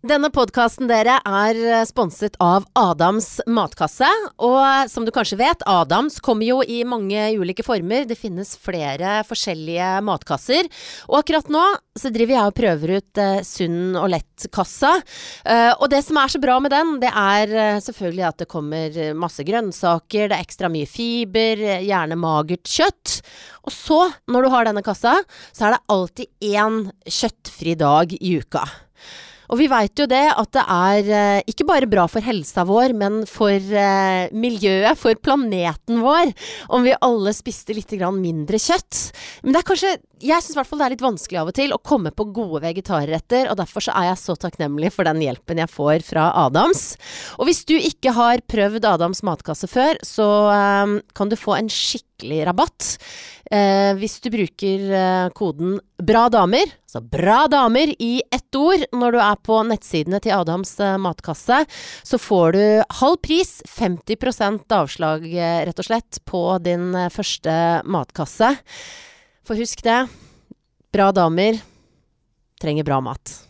Denne podkasten dere er eh, sponset av Adams matkasse. Og som du kanskje vet, Adams kommer jo i mange ulike former. Det finnes flere forskjellige matkasser. Og akkurat nå så driver jeg og prøver ut eh, Sunn og lett-kassa. Eh, og det som er så bra med den, det er eh, selvfølgelig at det kommer masse grønnsaker, det er ekstra mye fiber, gjerne magert kjøtt. Og så, når du har denne kassa, så er det alltid én kjøttfri dag i uka. Og vi veit jo det at det er eh, ikke bare bra for helsa vår, men for eh, miljøet, for planeten vår, om vi alle spiste litt mindre kjøtt. Men det er kanskje Jeg syns i hvert fall det er litt vanskelig av og til å komme på gode vegetarretter, og derfor så er jeg så takknemlig for den hjelpen jeg får fra Adams. Og hvis du ikke har prøvd Adams matkasse før, så eh, kan du få en skikkelig rabatt. Eh, hvis du bruker eh, koden BRA damer, altså BRA damer i ett ord, når du er på nettsidene til Adams eh, matkasse, så får du halv pris, 50 avslag eh, rett og slett, på din eh, første matkasse. For husk det, bra damer trenger bra mat.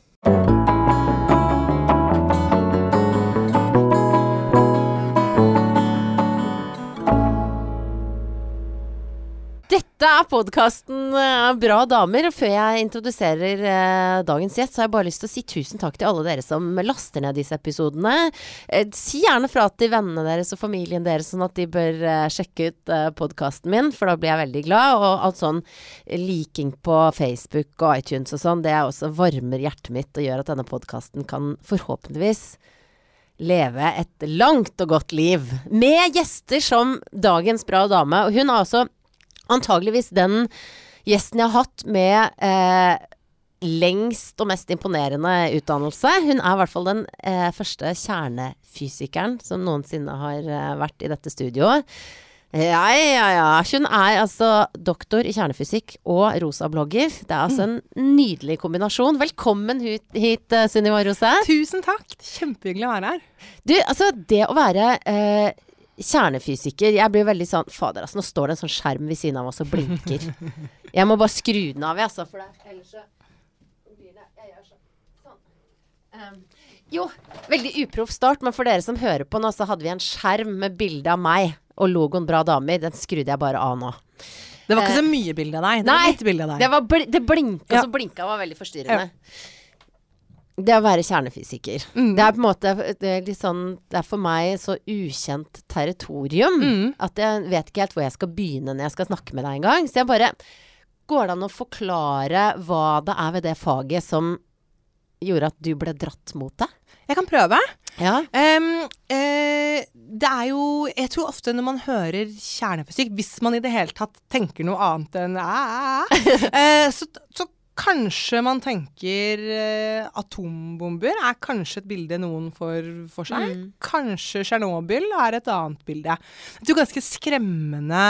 Dette er podkasten Bra damer. Og før jeg introduserer eh, dagens gjest, så har jeg bare lyst til å si tusen takk til alle dere som laster ned disse episodene. Eh, si gjerne fra til vennene deres og familien deres, sånn at de bør eh, sjekke ut eh, podkasten min, for da blir jeg veldig glad. Og alt sånn liking på Facebook og iTunes og sånn, det er også varmer hjertet mitt og gjør at denne podkasten kan forhåpentligvis leve et langt og godt liv. Med gjester som dagens bra dame. Og hun har også antageligvis den gjesten jeg har hatt med eh, lengst og mest imponerende utdannelse. Hun er i hvert fall den eh, første kjernefysikeren som noensinne har eh, vært i dette studioet. Ja, ja, ja. Hun er altså doktor i kjernefysikk og rosa-blogger. Det er altså en nydelig kombinasjon. Velkommen hit, hit eh, Sunniva Rose. Tusen takk. Kjempehyggelig å være her. Du, altså det å være eh, kjernefysiker Jeg blir veldig sånn Fader, altså, nå står det en sånn skjerm ved siden av oss og blinker. Jeg må bare skru den av, jeg, altså, for det, ellers så blir det Jeg gjør sånn. sånn. Um, jo, veldig uproff start, men for dere som hører på nå, så hadde vi en skjerm med bilde av meg og logoen Bra damer. Den skrudde jeg bare av nå. Det var ikke så mye bilde av deg. Det Nei, var litt bilde av deg. Det, bl det blinka, Ja. så blinka var veldig forstyrrende. Det å være kjernefysiker. Mm. Det er på en måte det litt sånn Det er for meg så ukjent territorium Mm. at jeg vet ikke helt hvor jeg skal begynne når jeg skal snakke med deg engang. Så jeg bare Går det an å forklare hva det er ved det faget som gjorde at du ble dratt mot det? Jeg kan prøve. Ja. Um, eh, det er jo Jeg tror ofte når man hører kjernefysikk, hvis man i det hele tatt tenker noe annet enn æ, eh, så, så kanskje man tenker eh, atombomber er kanskje et bilde noen får for seg. Mm. Kanskje Tsjernobyl er et annet bilde. Jeg tror ganske skremmende,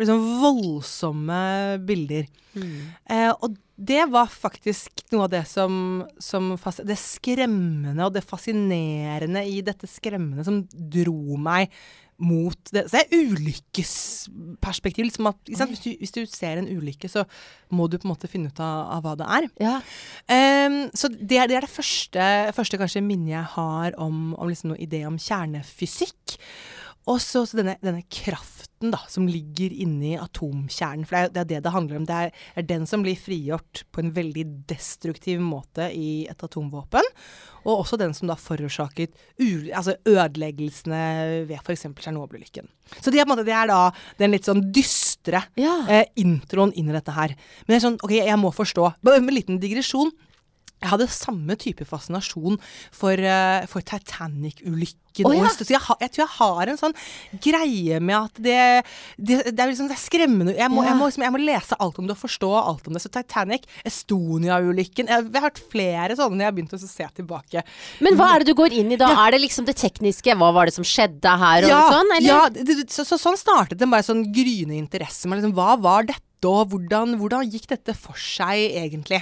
liksom voldsomme bilder. Eh, og det var faktisk noe av det som, som Det skremmende og det fascinerende i dette skremmende som dro meg mot det. Så det er ulykkesperspektiv. Liksom at? Hvis, du, hvis du ser en ulykke, så må du på en måte finne ut av, av hva det er. ja. Um, så det er, det er det første, første minnet jeg har om, om liksom noe idé om kjernefysikk. Og så denne, denne kraften da, som ligger inni atomkjernen. For det er, det er det det handler om. Det er, er den som blir frigjort på en veldig destruktiv måte i et atomvåpen. Og også den som da forårsaket altså ødeleggelsene ved f.eks. Tsjernobyl-ulykken. Så det er, måte, det er da den litt sånn dystre Ja. eh, introen inn i dette her. Men det er sånn, ok, jeg må forstå. Bare en liten digresjon. Jeg hadde samme type fascinasjon for, eh, for Titanic-ulykken. Oh, ja. Så jeg, har- jeg tror jeg har en sånn greie med at det, det, det er liksom det er skremmende. Jeg må, Ja. jeg, må, liksom, jeg må lese alt om det og forstå alt om det. Så Titanic, Estonia-ulykken Jeg, jeg har hørt flere sånne når jeg har begynt å se tilbake. Men hva er det du går inn i da? Er det liksom det tekniske? Hva var det som skjedde her og sånn? Eller? ja så, så, sånn startet det bare sånn gryende interesse. Men Liksom, hva var dette, og hvordan, hvordan gikk dette for seg egentlig?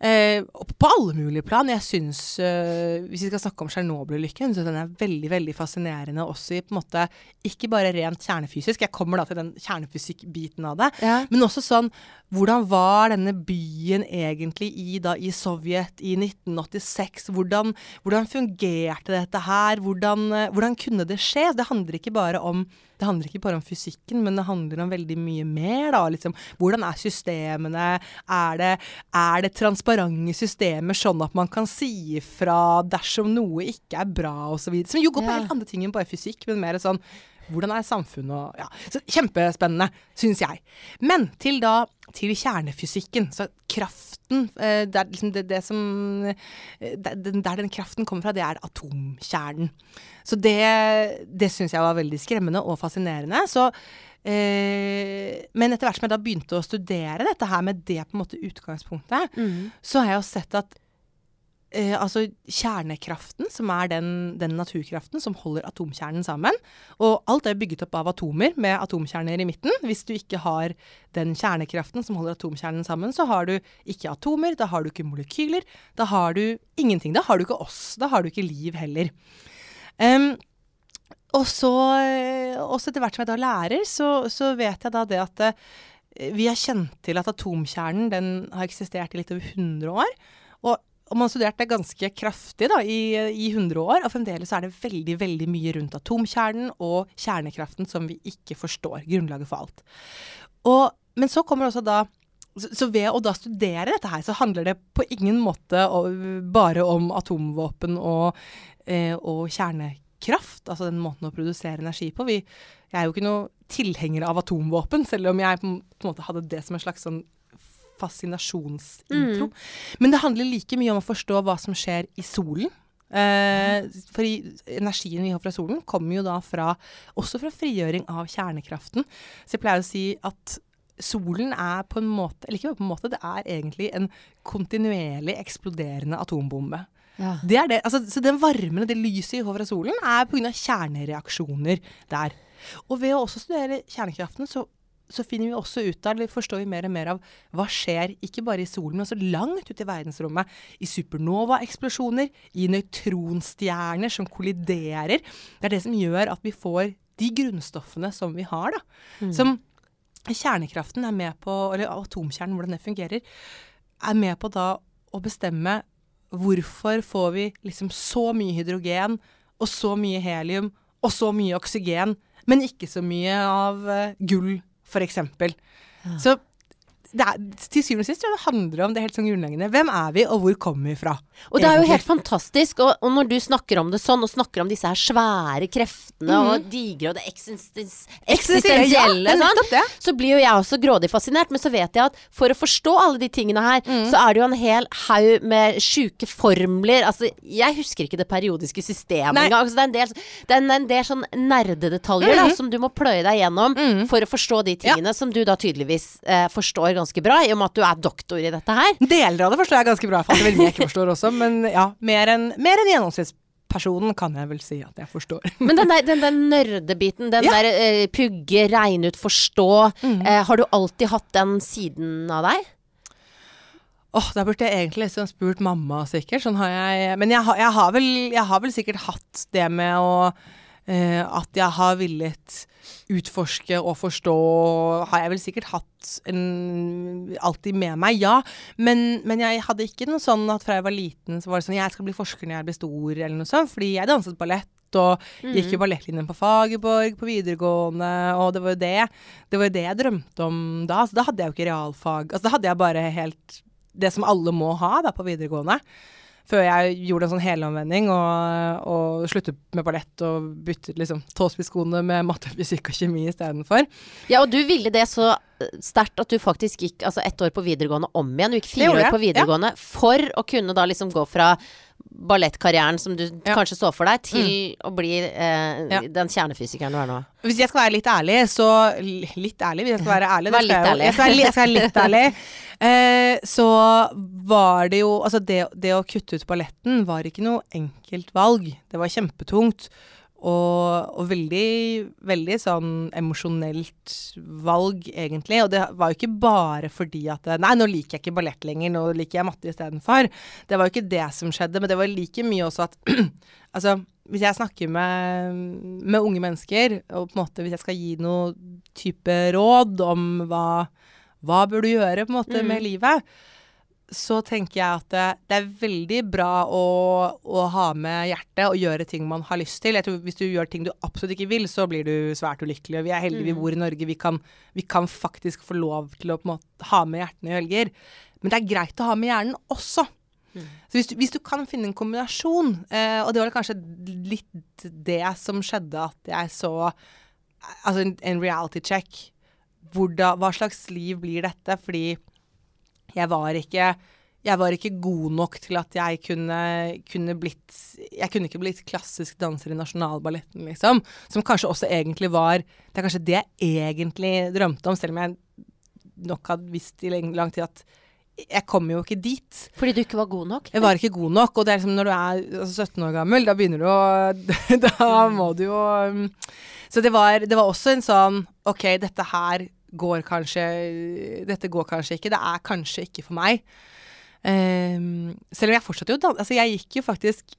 Eh, på alle mulige plan. Jeg syns, eh, Hvis vi skal snakke om Tsjernobyl-ulykken, så den er veldig veldig fascinerende også i på en måte Ikke bare rent kjernefysisk, jeg kommer da til den kjernefysikk-biten av det, Ja. men også sånn Hvordan var denne byen egentlig i, da, i Sovjet i 1986? Hvordan, hvordan fungerte dette her? Hvordan, eh, hvordan kunne det skje? Det handler ikke bare om det handler ikke bare om fysikken, men det handler om veldig mye mer. Da, liksom. Hvordan er systemene? Er det, er det transparente systemer sånn at man kan si ifra dersom noe ikke er bra osv.? Som jo går på Ja. helt andre ting enn bare fysikk, men mer sånn hvordan er samfunnet og ja. Så Kjempespennende, syns jeg. Men til da til kjernefysikken. Så kraften eh, det er liksom det, det som eh, det, Der den kraften kommer fra, det er atomkjernen. Så det, det syns jeg var veldig skremmende og fascinerende. Så eh, men etter hvert som jeg da begynte å studere dette her med det på en måte utgangspunktet, Mm. så har jeg jo sett at eh, altså kjernekraften, som er den, den naturkraften som holder atomkjernen sammen Og alt er bygget opp av atomer med atomkjerner i midten. Hvis du ikke har den kjernekraften som holder atomkjernen sammen, så har du ikke atomer, da har du ikke molekyler, da har du ingenting. Da har du ikke oss. Da har du ikke liv heller. Um, og så, eh, også etter hvert som jeg da lærer, så, så vet jeg da det at eh, vi har kjent til at atomkjernen den har eksistert i litt over 100 år. Og, og man har studert det ganske kraftig da, i, i 100 år, og fremdeles er det veldig veldig mye rundt atomkjernen og kjernekraften som vi ikke forstår. Grunnlaget for alt. Og, men så kommer også da så, så ved å da studere dette her, så handler det på ingen måte bare om atomvåpen og, eh, og kjernekraft, altså den måten å produsere energi på. Vi, jeg er jo ikke noe tilhenger av atomvåpen, selv om jeg på en måte hadde det som en slags sånn fascinasjonsintro. Men det handler like mye om å forstå hva som skjer i solen. Eh, for energien vi har fra solen, kommer jo da fra, også fra frigjøring av kjernekraften. Så jeg pleier å si at solen er på en måte, eller ikke på en måte, det er egentlig en kontinuerlig eksploderende atombombe. Ja. Det er det, altså, så den varmen og det lyset vi får fra solen, er pga. kjernereaksjoner der. Og ved å også studere kjernekraften, så, så finner vi også ut av, eller forstår vi mer og mer av, hva skjer ikke bare i solen, men også langt ute i verdensrommet. I supernova-eksplosjoner, i nøytronstjerner som kolliderer. Det er det som gjør at vi får de grunnstoffene som vi har, da. Som kjernekraften er med på, eller atomkjernen, hvordan det fungerer, er med på da å bestemme hvorfor får vi liksom så mye hydrogen og så mye helium og så mye oksygen, men ikke så mye av eh, gull, f.eks. Så det er, til syvende og sist det handler om det helt sånn grunnleggende. Hvem er vi, og hvor kommer vi fra? Og det er jo helt fantastisk. Og, og når du snakker om det sånn, og snakker om disse her svære kreftene og digre og det eksistens, eksistensielle, Ja, sånn, så blir jo jeg også grådig fascinert. Men så vet jeg at for å forstå alle de tingene her, Mm. så er det jo en hel haug med sjuke formler. Altså, jeg husker ikke det periodiske systemet Nei. engang. Så det er en del, det er en del sånn nerdedetaljer da, som du må pløye deg gjennom for å forstå de tingene som du da tydeligvis eh, forstår ganske bra, i og med at du er doktor i dette her. Deler av det forstår jeg ganske bra, for det vil jeg ikke forstår også. Men ja, mer enn en enn gjennomsnittspersonen kan jeg vel si at jeg forstår. Men den der, den der nerdebiten, den Ja. Mm. der eh, pugge, regne ut, forstå. Eh, har du alltid hatt den siden av deg? Åh, Da burde jeg egentlig liksom spurt mamma, sikkert. Sånn har jeg, men jeg, jeg, har vel, jeg har vel sikkert hatt det med å At jeg har villet utforske og forstå, har jeg vel sikkert hatt en, alltid med meg, ja. Men, men jeg hadde ikke noe sånn at fra jeg var liten så var det sånn jeg skal bli forsker når jeg blir stor, eller noe sånt. Fordi jeg danset ballett. Og gikk jo ballettlinjen på Fagerborg på videregående, og det var jo det Det var jo det jeg drømte om da. Så da hadde jeg jo ikke realfag. Altså da hadde jeg bare helt det som alle må ha da på videregående. Før jeg gjorde en sånn helomvending og, og sluttet med ballett og byttet liksom tåspisskoene med matte, fysikk og kjemi istedenfor. Ja, og du ville det så eh, sterkt at du faktisk gikk altså ett år på videregående om igjen. Du gikk fire år på videregående for å kunne da liksom gå fra ballettkarrieren som du Ja. kanskje så for deg, til å bli eh, Ja. den kjernefysikeren du er nå. Hvis jeg skal være litt ærlig, så Litt ærlig, hvis jeg skal være ærlig. Vær litt jeg ærlig. Jeg skal være, jeg skal være litt ærlig. Eh, så var det jo Altså, det, det å kutte ut balletten var ikke noe enkelt valg. Det var kjempetungt. Og, og veldig, veldig sånn emosjonelt valg, egentlig. Og det var jo ikke bare fordi at Nei, nå liker jeg ikke ballett lenger, nå liker jeg matte istedenfor. Det var jo ikke det som skjedde, men det var like mye også at Altså, hvis jeg snakker med, med unge mennesker, og på en måte hvis jeg skal gi noe type råd om hva, hva bør du gjøre på en måte Mm. med livet, så tenker jeg at det, det er veldig bra å, å ha med hjertet og gjøre ting man har lyst til. Jeg tror Hvis du gjør ting du absolutt ikke vil, så blir du svært ulykkelig. Vi er heldige vi Mm. bor i Norge. Vi kan, vi kan faktisk få lov til å måte ha med hjertene i helger. Men det er greit å ha med hjernen også. Mm. Så hvis du, hvis du kan finne en kombinasjon, eh, og det var kanskje litt det som skjedde at jeg så Altså en, en reality check. Hvordan, hva slags liv blir dette? Fordi jeg var ikke jeg var ikke god nok til at jeg kunne, kunne blitt Jeg kunne ikke blitt klassisk danser i Nasjonalballetten, liksom. Som kanskje også egentlig var Det er kanskje det jeg egentlig drømte om, selv om jeg nok hadde visst i lang, tid at jeg kom jo ikke dit. Fordi du ikke var god nok? Jeg var ikke god nok. Og det er liksom når du er altså 17 år gammel, da begynner du å Da må du jo um, Så det var, det var også en sånn OK, dette her går kanskje Dette går kanskje ikke. Det er kanskje ikke for meg. Um, selv om jeg fortsatte jo Altså, jeg gikk jo faktisk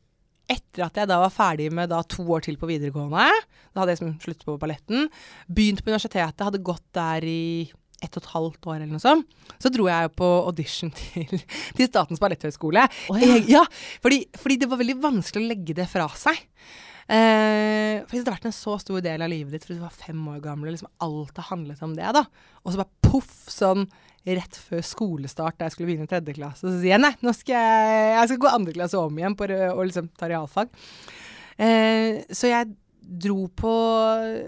etter at jeg da var ferdig med da to år til på videregående, da hadde jeg liksom sluttet på balletten, begynt på universitetet, hadde gått der i ett og et halvt år eller noe sånt, så dro jeg jo på audition til, til Statens balletthøgskole. Oh, ja. Ja, fordi, fordi det var veldig vanskelig å legge det fra seg. Eh, for det har vært en så stor del av livet ditt fordi du var fem år gammel, og liksom alt har handlet om det, da. Og så bare poff, sånn rett før skolestart da jeg skulle begynne i tredje klasse, så sier jeg nei, nå skal jeg, jeg skal gå andre klasse om igjen på, og liksom ta realfag. Eh, så jeg dro på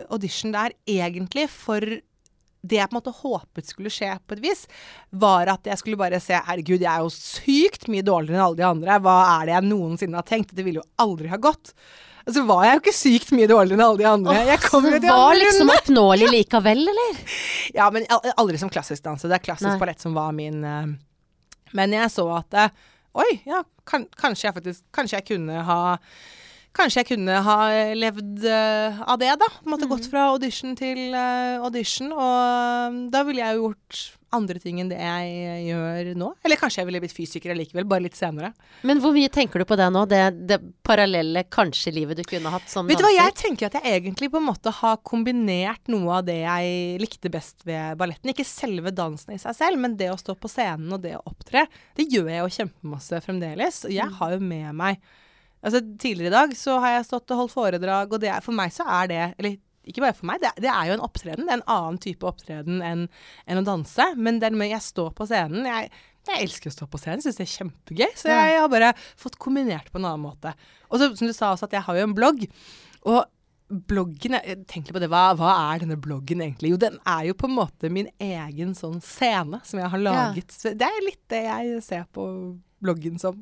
audition der egentlig for det jeg på en måte håpet skulle skje på et vis, var at jeg skulle bare se Herregud, jeg er jo sykt mye dårligere enn alle de andre. Hva er det jeg noensinne har tenkt? Det ville jo aldri ha gått. Og så var jeg jo ikke sykt mye dårligere enn alle de andre. jeg kom jo det til var liksom oppnåelig likevel, eller? Ja, men aldri som klassisk danser. Det er klassisk Nei. ballett som var min uh, Men jeg så at uh, Oi, ja, kan, kanskje jeg faktisk Kanskje jeg kunne ha Kanskje jeg kunne ha levd uh, av det, da. Måte Mm. Gått fra audition til audition. Og da ville jeg jo gjort andre ting enn det jeg gjør nå. Eller kanskje jeg ville blitt fysiker likevel, bare litt senere. Men hvor mye tenker du på det nå? Det, det parallelle kanskje-livet du kunne hatt som Vet du hva, jeg tenker at jeg egentlig på en måte har kombinert noe av det jeg likte best ved balletten. Ikke selve dansen i seg selv, men det å stå på scenen og det å opptre. Det gjør jeg jo kjempemasse fremdeles. Og jeg har jo med meg Altså Tidligere i dag så har jeg stått og holdt foredrag, og det er, for meg så er det Eller ikke bare for meg, det, det er jo en opptreden. Det er en annen type opptreden enn enn å danse. Men det med jeg står på scenen jeg, jeg elsker å stå på scenen, syns det er kjempegøy. Så jeg, jeg har bare fått kombinert på en annen måte. Og så, som du sa også, at jeg har jo en blogg. Og bloggen tenkte på det, hva, hva er denne bloggen egentlig? Jo, den er jo på en måte min egen sånn scene som jeg har laget. Ja. det er litt det jeg ser på bloggen som.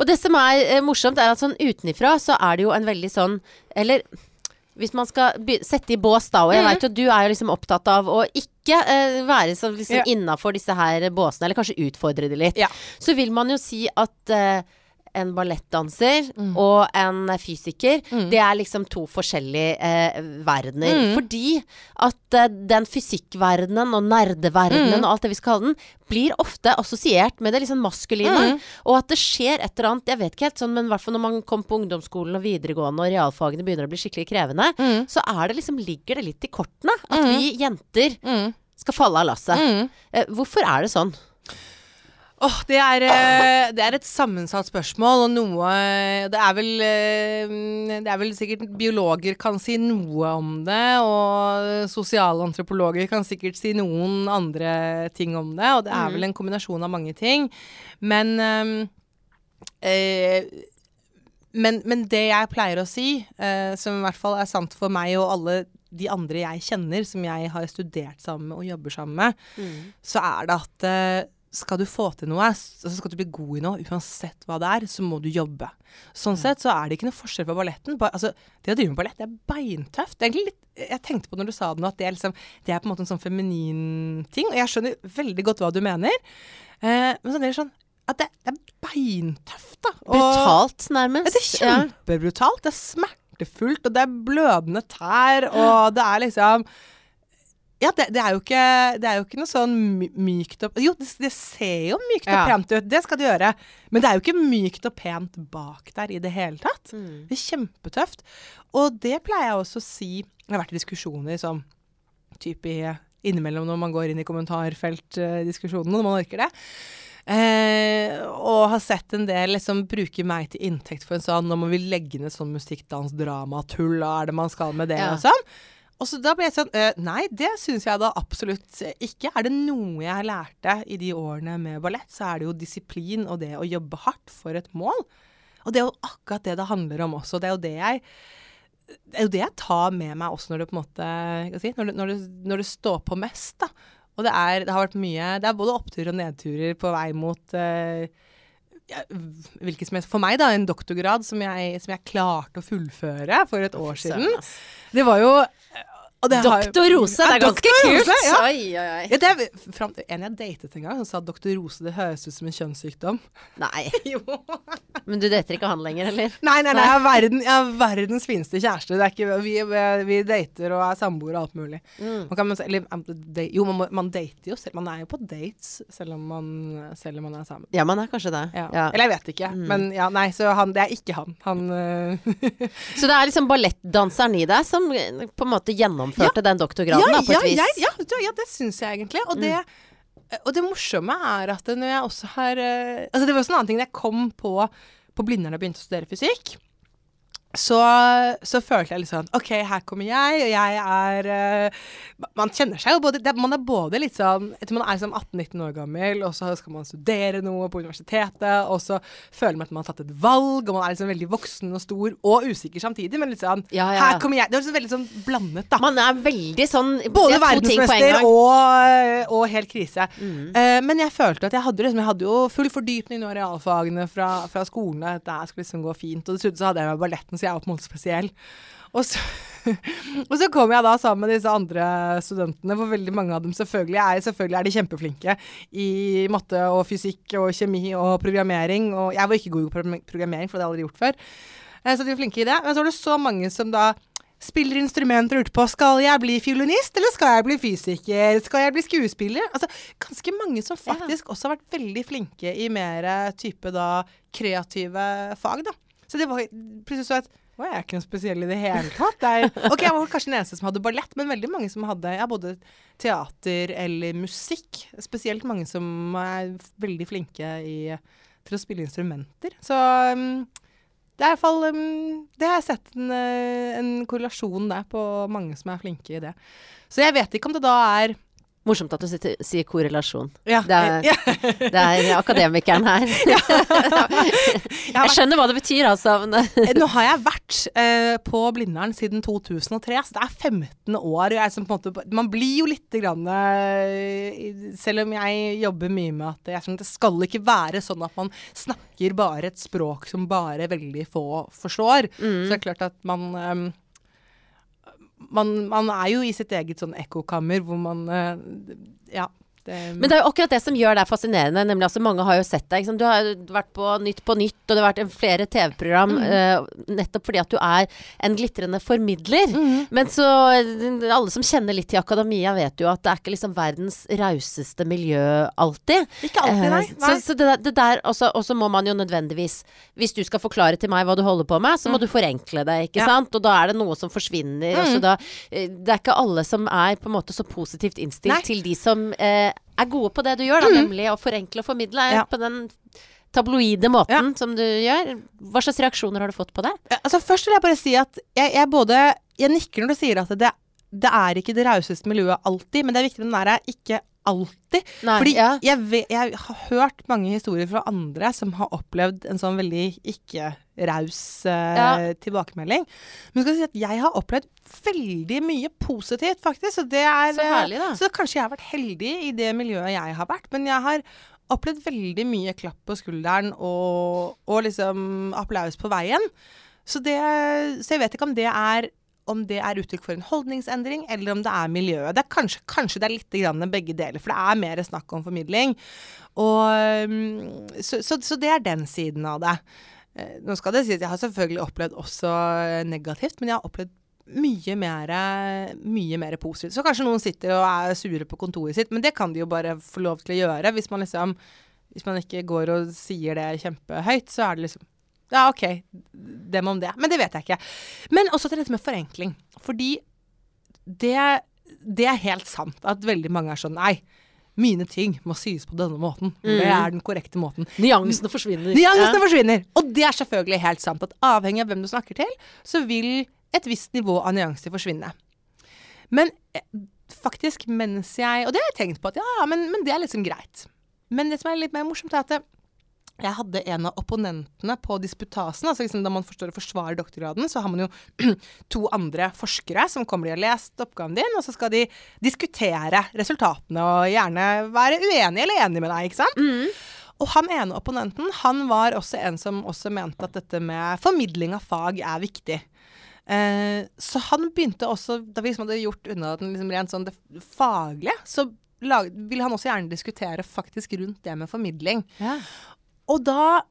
Og det som er eh, morsomt, er at sånn utenifra så er det jo en veldig sånn Eller hvis man skal sette i bås da, og jeg Mhm. vet jo du er jo liksom opptatt av å ikke eh, være så liksom Ja. innafor disse her båsene, eller kanskje utfordre det litt. Ja. Så vil man jo si at eh, en ballettdanser Mm. og en fysiker, Mm. det er liksom to forskjellige eh, verdener. Mm. Fordi at eh, den fysikkverdenen og nerdeverdenen Mm. og alt det vi skal kalle den, blir ofte assosiert med det liksom maskuline. Mm. Og at det skjer et eller annet, jeg vet ikke helt sånn, men i hvert fall når man kommer på ungdomsskolen og videregående og realfagene begynner å bli skikkelig krevende, Mm. så er det liksom, ligger det litt i kortene at vi jenter skal falle av lasset. Eh, hvorfor er det sånn? Åh, det, er, eh, det er et sammensatt spørsmål, og noe Det er vel eh, Det er vel sikkert biologer kan si noe om det, og sosialantropologer kan sikkert si noen andre ting om det, og det er Mm. vel en kombinasjon av mange ting. Men eh, eh, men, men det jeg pleier å si, eh, som i hvert fall er sant for meg og alle de andre jeg kjenner, som jeg har studert sammen med og jobber sammen med, så er det at eh, skal du få til noe, altså skal du bli god i noe, uansett hva det er, så må du jobbe. Sånn sett så er det ikke noe forskjell på balletten. Ba, altså, det å drive med ballett, det er beintøft. Det er egentlig litt, jeg tenkte på når du sa det nå, at det er, liksom, det er på en måte en sånn feminin ting. Og jeg skjønner veldig godt hva du mener. Eh, men er det sånn at det, det er beintøft, da. Og- Brutalt, nærmest. ja, det er kjempebrutalt. Det er smertefullt, og det er blødende tær, og det er liksom ja, det, det, er ikke, det, er jo ikke, noe sånn mykt og Jo, det, det ser jo mykt og ja. pent ut, det skal det gjøre. Men det er jo ikke mykt og pent bak der i det hele tatt. Mm. Det er kjempetøft. Og det pleier jeg også å si Det har vært i diskusjoner som type innimellom når man går inn i kommentarfeltdiskusjonene, når man orker det. Eh, og har sett en del liksom bruke meg til inntekt for en sånn Nå må vi legge ned sånn musikk, dans, drama, tull, hva er det man skal med det, ja. og sånn. Og så da ble jeg sånn eh, Nei, det syns jeg da absolutt ikke. Er det noe jeg lærte i de årene med ballett, så er det jo disiplin og det å jobbe hardt for et mål. Og det er jo akkurat det det handler om også. Det er jo det jeg det er jo det jeg tar med meg også når det på en måte si, når, det, når, det, når det står på mest. da. Og det, er, det har vært mye Det er både oppturer og nedturer på vei mot uh, hvilket som helst For meg, da, en doktorgrad som jeg, som jeg klarte å fullføre for et år siden. Det var jo Doktor Rose, det er ganske kult! Rose, ja. Oi, oi, oi. Ja, det er, fram, en jeg datet en gang, som sa at doktor Rose det høres ut som en kjønnssykdom. Nei. Men du dater ikke han lenger, eller? Nei, nei, nei. Jeg er, verden, jeg er verdens fineste kjæreste. Ikke, vi, vi, dater og er samboere og alt mulig. Mm. Man kan, eller, jo, man, man, dater jo selv. Man er jo på dates selv om man, selv om man er sammen. Ja, man er kanskje det. Ja. Eller jeg vet ikke. Mm. Men ja, nei, så han, det er ikke han. Han. Så det er liksom ballettdanseren i deg som på en måte gjennomfører gjennomførte ja. den doktorgraden, ja, da, på et vis. Ja, ja, det syns jeg egentlig. Og det, mm. og det morsomme er at når jeg også har uh, Altså, det var også en annen ting da jeg kom på på Blindern og begynte å studere fysikk så, så, følte jeg litt sånn OK, her kommer jeg, og jeg er uh, Man kjenner seg jo både det, Man er både litt sånn Etter man er liksom 18-19 år gammel, og så skal man studere noe på universitetet, og så føler man at man har tatt et valg, og man er liksom veldig voksen og stor og usikker samtidig, men litt sånn ja, ja, ja. Her kommer jeg Det er liksom veldig sånn blandet, da. Man er veldig sånn Både verdensmester og, og, helt krise. Mm. Uh, men jeg følte at jeg hadde liksom Jeg hadde jo full fordypning i realfagene fra, fra skolen, at det skulle liksom gå fint, og dessuten så hadde jeg med balletten så jeg er på en måte spesiell. Og så, og så kom jeg da sammen med disse andre studentene, for veldig mange av dem selvfølgelig er, selvfølgelig er de kjempeflinke i matte og fysikk og kjemi og programmering. Og jeg var ikke god på programmering, for det hadde jeg aldri gjort før. Eh, så de var flinke i det. Men så var det så mange som da spiller instrumenter og lurte på skal jeg bli fiolinist, eller skal jeg bli fysiker, skal jeg bli skuespiller? Altså, ganske mange som faktisk ja. også har vært veldig flinke i mer type da kreative fag, da. Så det var plutselig så at jeg er ikke noe spesiell i det hele tatt. Er, ok, Jeg var kanskje den eneste som hadde ballett, men veldig mange som hadde ja, både teater eller musikk. Spesielt mange som er veldig flinke i, til å spille instrumenter. Så um, det er i hvert fall um, Det har jeg sett en, eh, en korrelasjon der på mange som er flinke i det. Så jeg vet ikke om det da er Morsomt at du sier korrelasjon. Ja. Det, er, det, er, akademikeren her. Ja. jeg skjønner hva det betyr, altså. Eh, nå har jeg vært eh, på Blindern siden 2003, så det er 15 år. Måte, man blir jo lite grann eh, Selv om jeg jobber mye med at jeg, det skal ikke være sånn at man snakker bare et språk som bare veldig få forstår. Mm. Så det er klart at man eh, man, man, er jo i sitt eget sånn ekkokammer hvor man uh, Ja. Det, Men det er jo akkurat det som gjør deg fascinerende. nemlig altså Mange har jo sett deg. Du har vært på Nytt på Nytt, og det har vært flere TV-program mm. uh, nettopp fordi at du er en glitrende formidler. Mm. Men så Alle som kjenner litt til akademia, vet jo at det er ikke liksom verdens rauseste miljø alltid. Ikke alltid, nei. Uh, så, så, det, det der Og så må man jo nødvendigvis Hvis du skal forklare til meg hva du holder på med, så må mm. du forenkle det, ikke ja. sant? Og da er det noe som forsvinner. Mm. da uh, Det er ikke alle som er på en måte så positivt innstilt nei. til de som eh, er gode på det du gjør, da, mm. nemlig å forenkle og formidle ja. på den tabloide måten ja. som du gjør. Hva slags reaksjoner har du fått på det? Altså Først vil jeg bare si at jeg, jeg både Jeg nikker når du sier at det, det er ikke det rauseste miljøet alltid, men det er viktig den derre ikke alltid. Nei, Fordi ja. jeg, jeg, har hørt mange historier fra andre som har opplevd en sånn veldig ikke-raus uh, ja. tilbakemelding. Men skal si at jeg har opplevd veldig mye positivt, faktisk. Så, det er, så, herlig, da. så kanskje jeg har vært heldig i det miljøet jeg har vært. Men jeg har opplevd veldig mye klapp på skulderen og, og liksom applaus på veien. Så, det, så jeg vet ikke om det er om det er uttrykk for en holdningsendring, eller om det er miljøet. Det er kanskje, kanskje, det er litt begge deler, for det er mer snakk om formidling. Og, mm, så, så, så, det er den siden av det. Eh, Nå skal det sies jeg har selvfølgelig opplevd også eh, negativt, men jeg har opplevd mye mer, mye mer positivt. Så kanskje noen sitter og er sure på kontoret sitt, men det kan de jo bare få lov til å gjøre. Hvis man liksom Hvis man ikke går og sier det kjempehøyt, så er det liksom Ja, OK, dem om det. Men det vet jeg ikke. Men også til dette med forenkling. Fordi det, det er helt sant at veldig mange er sånn Nei, mine ting må sies på denne måten. Det Mm. er den korrekte måten. Nyansene forsvinner. Nyansene Ja. forsvinner. Og det er selvfølgelig helt sant. At avhengig av hvem du snakker til, så vil et visst nivå av nyanser forsvinne. Men eh, faktisk mens jeg Og det har jeg tenkt på at ja, men, men det er liksom greit. Men det som er litt mer morsomt, er at det, jeg hadde en av opponentene på disputasen. altså liksom Da man forstår å forsvare doktorgraden, så har man jo to andre forskere som kommer de har lest oppgaven din, og så skal de diskutere resultatene og gjerne være uenige eller enige med deg, ikke sant? Og han ene opponenten, han var også en som også mente at dette med formidling av fag er viktig. Eh, så han begynte også, da vi liksom hadde gjort unna den liksom rent sånn det faglige, så lag, ville han også gjerne diskutere faktisk rundt det med formidling. Ja. Og da,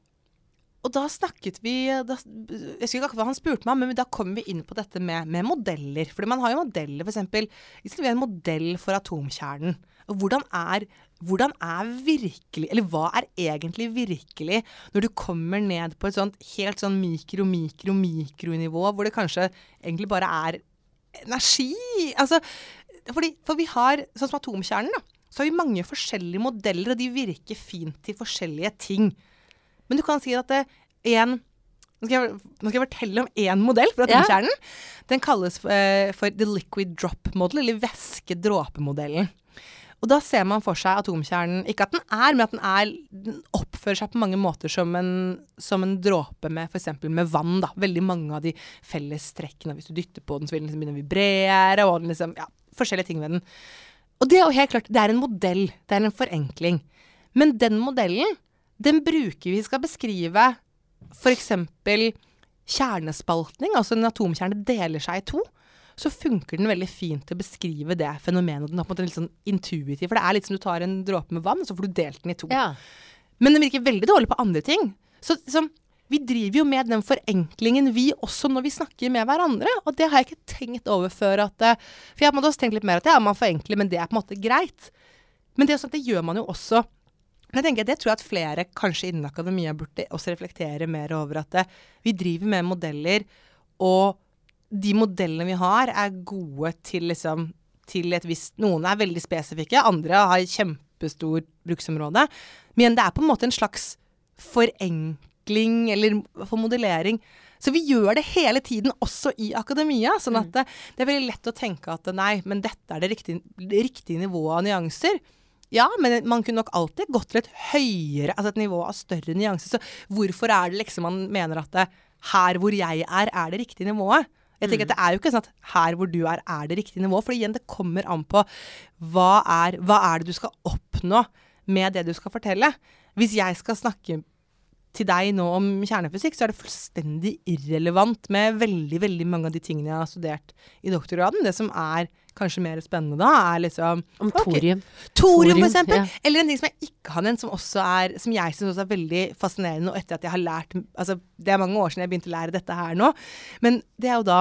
og da snakket vi da, Jeg husker ikke hva han spurte meg men da kom vi inn på dette med, med modeller. Fordi man har jo modeller, f.eks. Hvis vi har en modell for atomkjernen. Hvordan er, hvordan er virkelig Eller hva er egentlig virkelig når du kommer ned på et sånt helt sånn mikro, mikro, mikronivå, hvor det kanskje egentlig bare er energi? Altså, fordi, for vi har, sånn som atomkjernen, da, så har vi mange forskjellige modeller, og de virker fint til forskjellige ting. Men du kan si at det, en nå nå skal jeg fortelle om én modell for Ja. atomkjernen. Den kalles uh, for the liquid drop model, eller væske-dråpemodellen. Og da ser man for seg atomkjernen Ikke at den er, men at den, er, den oppfører seg på mange måter som en, som en dråpe med f.eks. med vann. da. Veldig mange av de felles trekkene. Hvis du dytter på den, så vil den liksom begynne å vibrere. og liksom, ja, Forskjellige ting ved den. Og det er jo helt klart, det er en modell. Det er en forenkling. Men den modellen, den bruker vi skal beskrive f.eks. kjernespaltning. Altså en atomkjerne deler seg i to så funker den veldig fint til å beskrive det fenomenet. Den er på en måte litt sånn intuitiv. For det er litt som du tar en dråpe med vann, og så får du delt den i to. Ja. Men den virker veldig dårlig på andre ting. Så, så vi driver jo med den forenklingen, vi også, når vi snakker med hverandre. Og det har jeg ikke tenkt over før at eh, For jeg måte også tenkt litt mer at ja, man forenkler, men det er på en måte greit. Men det, sånn det gjør man jo også. Men jeg tenker, det tror jeg at flere kanskje innen akademia burde også reflektere mer over. At det, vi driver med modeller, og de modellene vi har, er gode til liksom til et visst Noen er veldig spesifikke, andre har kjempestor bruksområde. Men det er på en måte en slags forenkling eller for modellering. Så vi gjør det hele tiden, også i akademia. Sånn at det, det er veldig lett å tenke at nei, men dette er det riktige, det riktige nivået av nyanser. Ja, men man kunne nok alltid gått til et høyere, altså et nivå av større nyanser. Så hvorfor er det liksom man mener at det, her hvor jeg er, er det riktige nivået? Jeg tenker at Det er jo ikke sånn at her hvor du er, er det riktige nivået. For igjen, det kommer an på hva er, hva er det du skal oppnå med det du skal fortelle. Hvis jeg skal snakke til deg nå om kjernefysikk, så er det fullstendig irrelevant med veldig veldig mange av de tingene jeg har studert i doktorgraden. Det som er kanskje mer spennende da, er liksom Om thorium. Thorium, Thorium, for eksempel. ja. Eller en ting som jeg ikke har nevnt, som, er, som jeg syns også er veldig fascinerende, og etter at jeg har lært altså Det er mange år siden jeg begynte å lære dette her nå. Men det er jo da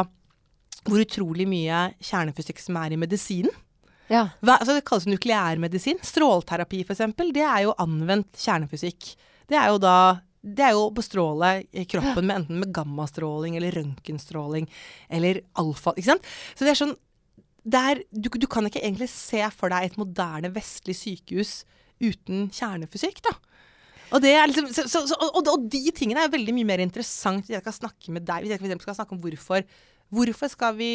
hvor utrolig mye kjernefysikk som er i medisinen. Ja. Hva, altså det kalles nukleærmedisin. Strålterapi, f.eks., det er jo anvendt kjernefysikk. Det er jo da det er jo å bestråle kroppen med enten med gammastråling eller røntgenstråling eller alfa. Ikke sant? Så det er sånn det er, du, du kan ikke egentlig se for deg et moderne vestlig sykehus uten kjernefysikk, da. Og, det er liksom, så, så, så, og, og de tingene er veldig mye mer interessant hvis jeg skal snakke med deg. Hvis jeg for skal snakke om hvorfor Hvorfor skal vi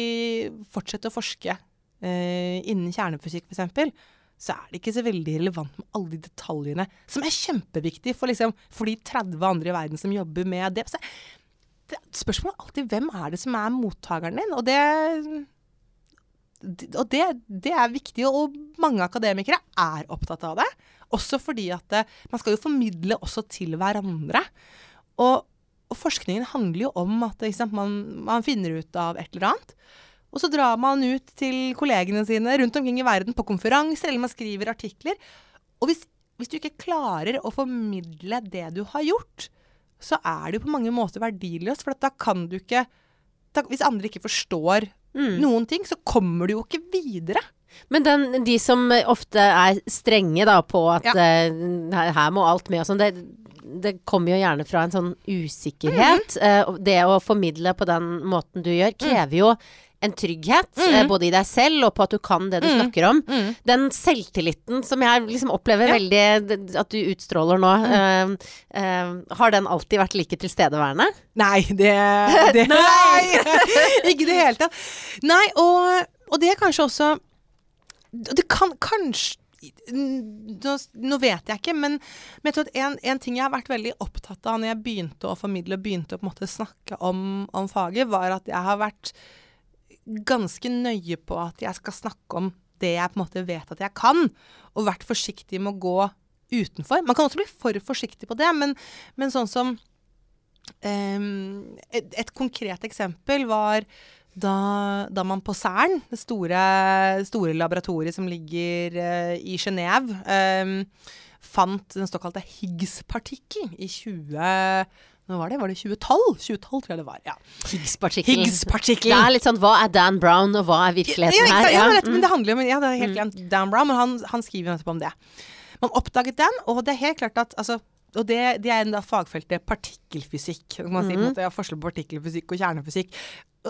fortsette å forske eh, innen kjernefysikk, f.eks., så er det ikke så veldig relevant med alle de detaljene som er kjempeviktige for, liksom, for de 30 andre i verden som jobber med det. Så, det spørsmålet er alltid hvem er det som er mottakeren din, og det og det, det er viktig, og mange akademikere er opptatt av det. Også fordi at det, man skal jo formidle også til hverandre. Og, og forskningen handler jo om at sant, man, man finner ut av et eller annet. Og så drar man ut til kollegene sine rundt omkring i verden på konferanser, eller man skriver artikler. Og hvis, hvis du ikke klarer å formidle det du har gjort, så er det jo på mange måter verdiløst. For at da kan du ikke da, Hvis andre ikke forstår Mm. noen ting, så kommer du jo ikke videre. Men den, de som ofte er strenge da på at Ja. uh, her, her må alt med og sånn, det, det kommer jo gjerne fra en sånn usikkerhet. Mm -hmm. uh, det å formidle på den måten du gjør, krever jo en trygghet, eh, både i deg selv og på at du kan det du snakker om. Den selvtilliten som jeg liksom opplever Ja. veldig at du utstråler nå, eh, eh, har den alltid vært like tilstedeværende? Nei, det, det Nei! ikke i det hele tatt. Nei, og, og det er kanskje også Det kan kanskje nå, nå vet jeg ikke, men, men jeg en, en ting jeg har vært veldig opptatt av når jeg begynte å formidle og begynte å snakke om, om faget, var at jeg har vært ganske nøye på at jeg skal snakke om det jeg på en måte vet at jeg kan, og vært forsiktig med å gå utenfor. Man kan også bli for forsiktig på det, men, men sånn som um, et, et konkret eksempel var da, da man på CERN, det store, store laboratoriet som ligger uh, i Genéve, um, fant den såkalte Higgs-partikkel i 20... Nå var det, var det 2012? 2012 tror jeg det var. ja. Higgs-partikkel. Higgs-partikkel. Det er litt sånn hva er Dan Brown, og hva er virkeligheten ikke her? ja, Ja, men, mm. men det handler jo om Ja, det er helt glemt Dan Brown, men han, han skriver nettopp om det. Man oppdaget den, og det er helt klart at altså, og det, det er en da fagfeltet partikkelfysikk. Man sier på en måte, ja, forskjell på partikkelfysikk og kjernefysikk.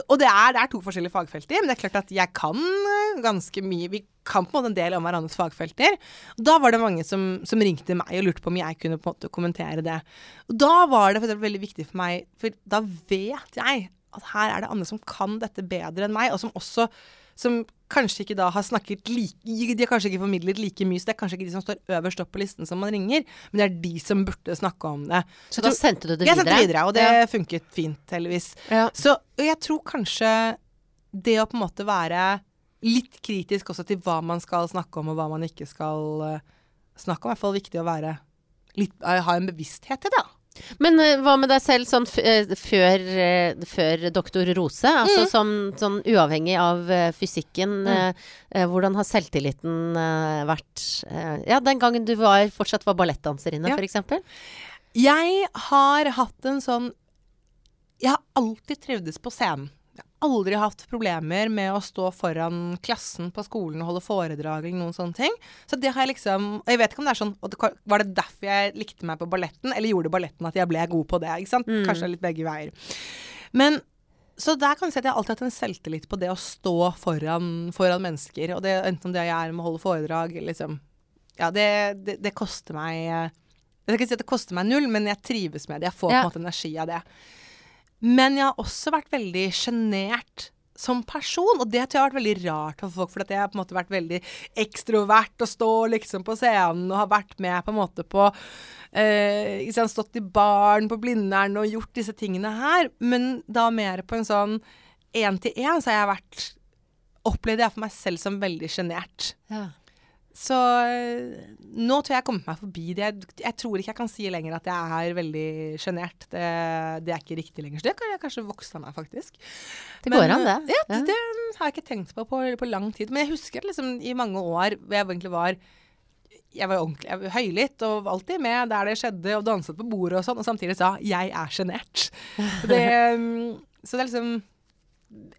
Og det er, det er to forskjellige fagfelter, men det er klart at jeg kan eh, ganske mye. Vi kan på en måte en del om hverandres fagfelter. Da var det mange som, som ringte meg og lurte på om jeg kunne på en måte kommentere det. Og da var det for eksempel veldig viktig for meg, for da vet jeg at her er det andre som kan dette bedre enn meg, og som også som kanskje ikke da har snakket like De har kanskje ikke formidlet like mye, så det er kanskje ikke de som står øverst opp på listen som man ringer, men det er de som burde snakke om det. Så da sendte du det videre? Jeg sendte det videre, og det Ja. funket fint, heldigvis. Ja. Så jeg tror kanskje det å på en måte være litt kritisk også til hva man skal snakke om, og hva man ikke skal eh, snakke om, er i hvert fall viktig å være litt, ha en bevissthet til det. da. Men uh, hva med deg selv sånn eh, før, uh, før doktor Rose? Altså Mm. som, sånn uavhengig av uh, fysikken, eh, hvordan har selvtilliten vært Ja, den gangen du var, fortsatt var ballettdanserinne, Ja. eksempel? Jeg har hatt en sånn Jeg har alltid trivdes på scenen. Aldri hatt problemer med å stå foran klassen på skolen og holde foredrag eller noen sånne ting. Så det har jeg liksom Og jeg vet ikke om det er sånn det, Var det derfor jeg likte meg på balletten, eller gjorde balletten at jeg ble god på det? Ikke sant? Kanskje det er litt begge veier. Men så der kan jeg si at jeg alltid har hatt en selvtillit på det å stå foran, foran mennesker. Og det, enten om det jeg er med å holde foredrag liksom Ja, det, det, det koster meg Jeg skal ikke si at det koster meg null, men jeg trives med det. Jeg får på en måte energi av det. Men jeg har også vært veldig sjenert som person, og det tror jeg har vært veldig rart for folk, for jeg har på en måte vært veldig ekstrovert og stå liksom på scenen og har vært med på en måte på eh, Stått i baren på Blindern og gjort disse tingene her, men da mer på en sånn én-til-én, så har jeg vært Opplevde jeg for meg selv som veldig sjenert. Ja. Så øh, nå tror jeg jeg har kommet meg forbi det. Jeg, jeg tror ikke jeg kan si lenger at jeg er veldig sjenert. Det, det er ikke riktig lenger. Så det kan jeg kanskje vokse av meg, faktisk. Det går an, det. Ja, det, det har jeg ikke tenkt på, på på lang tid. Men jeg husker liksom i mange år hvor jeg egentlig var jeg var ordentlig jeg var høylytt og var alltid med der det skjedde, og danset på bordet og sånn, og samtidig sa 'jeg er sjenert'. Det, mm, så det er liksom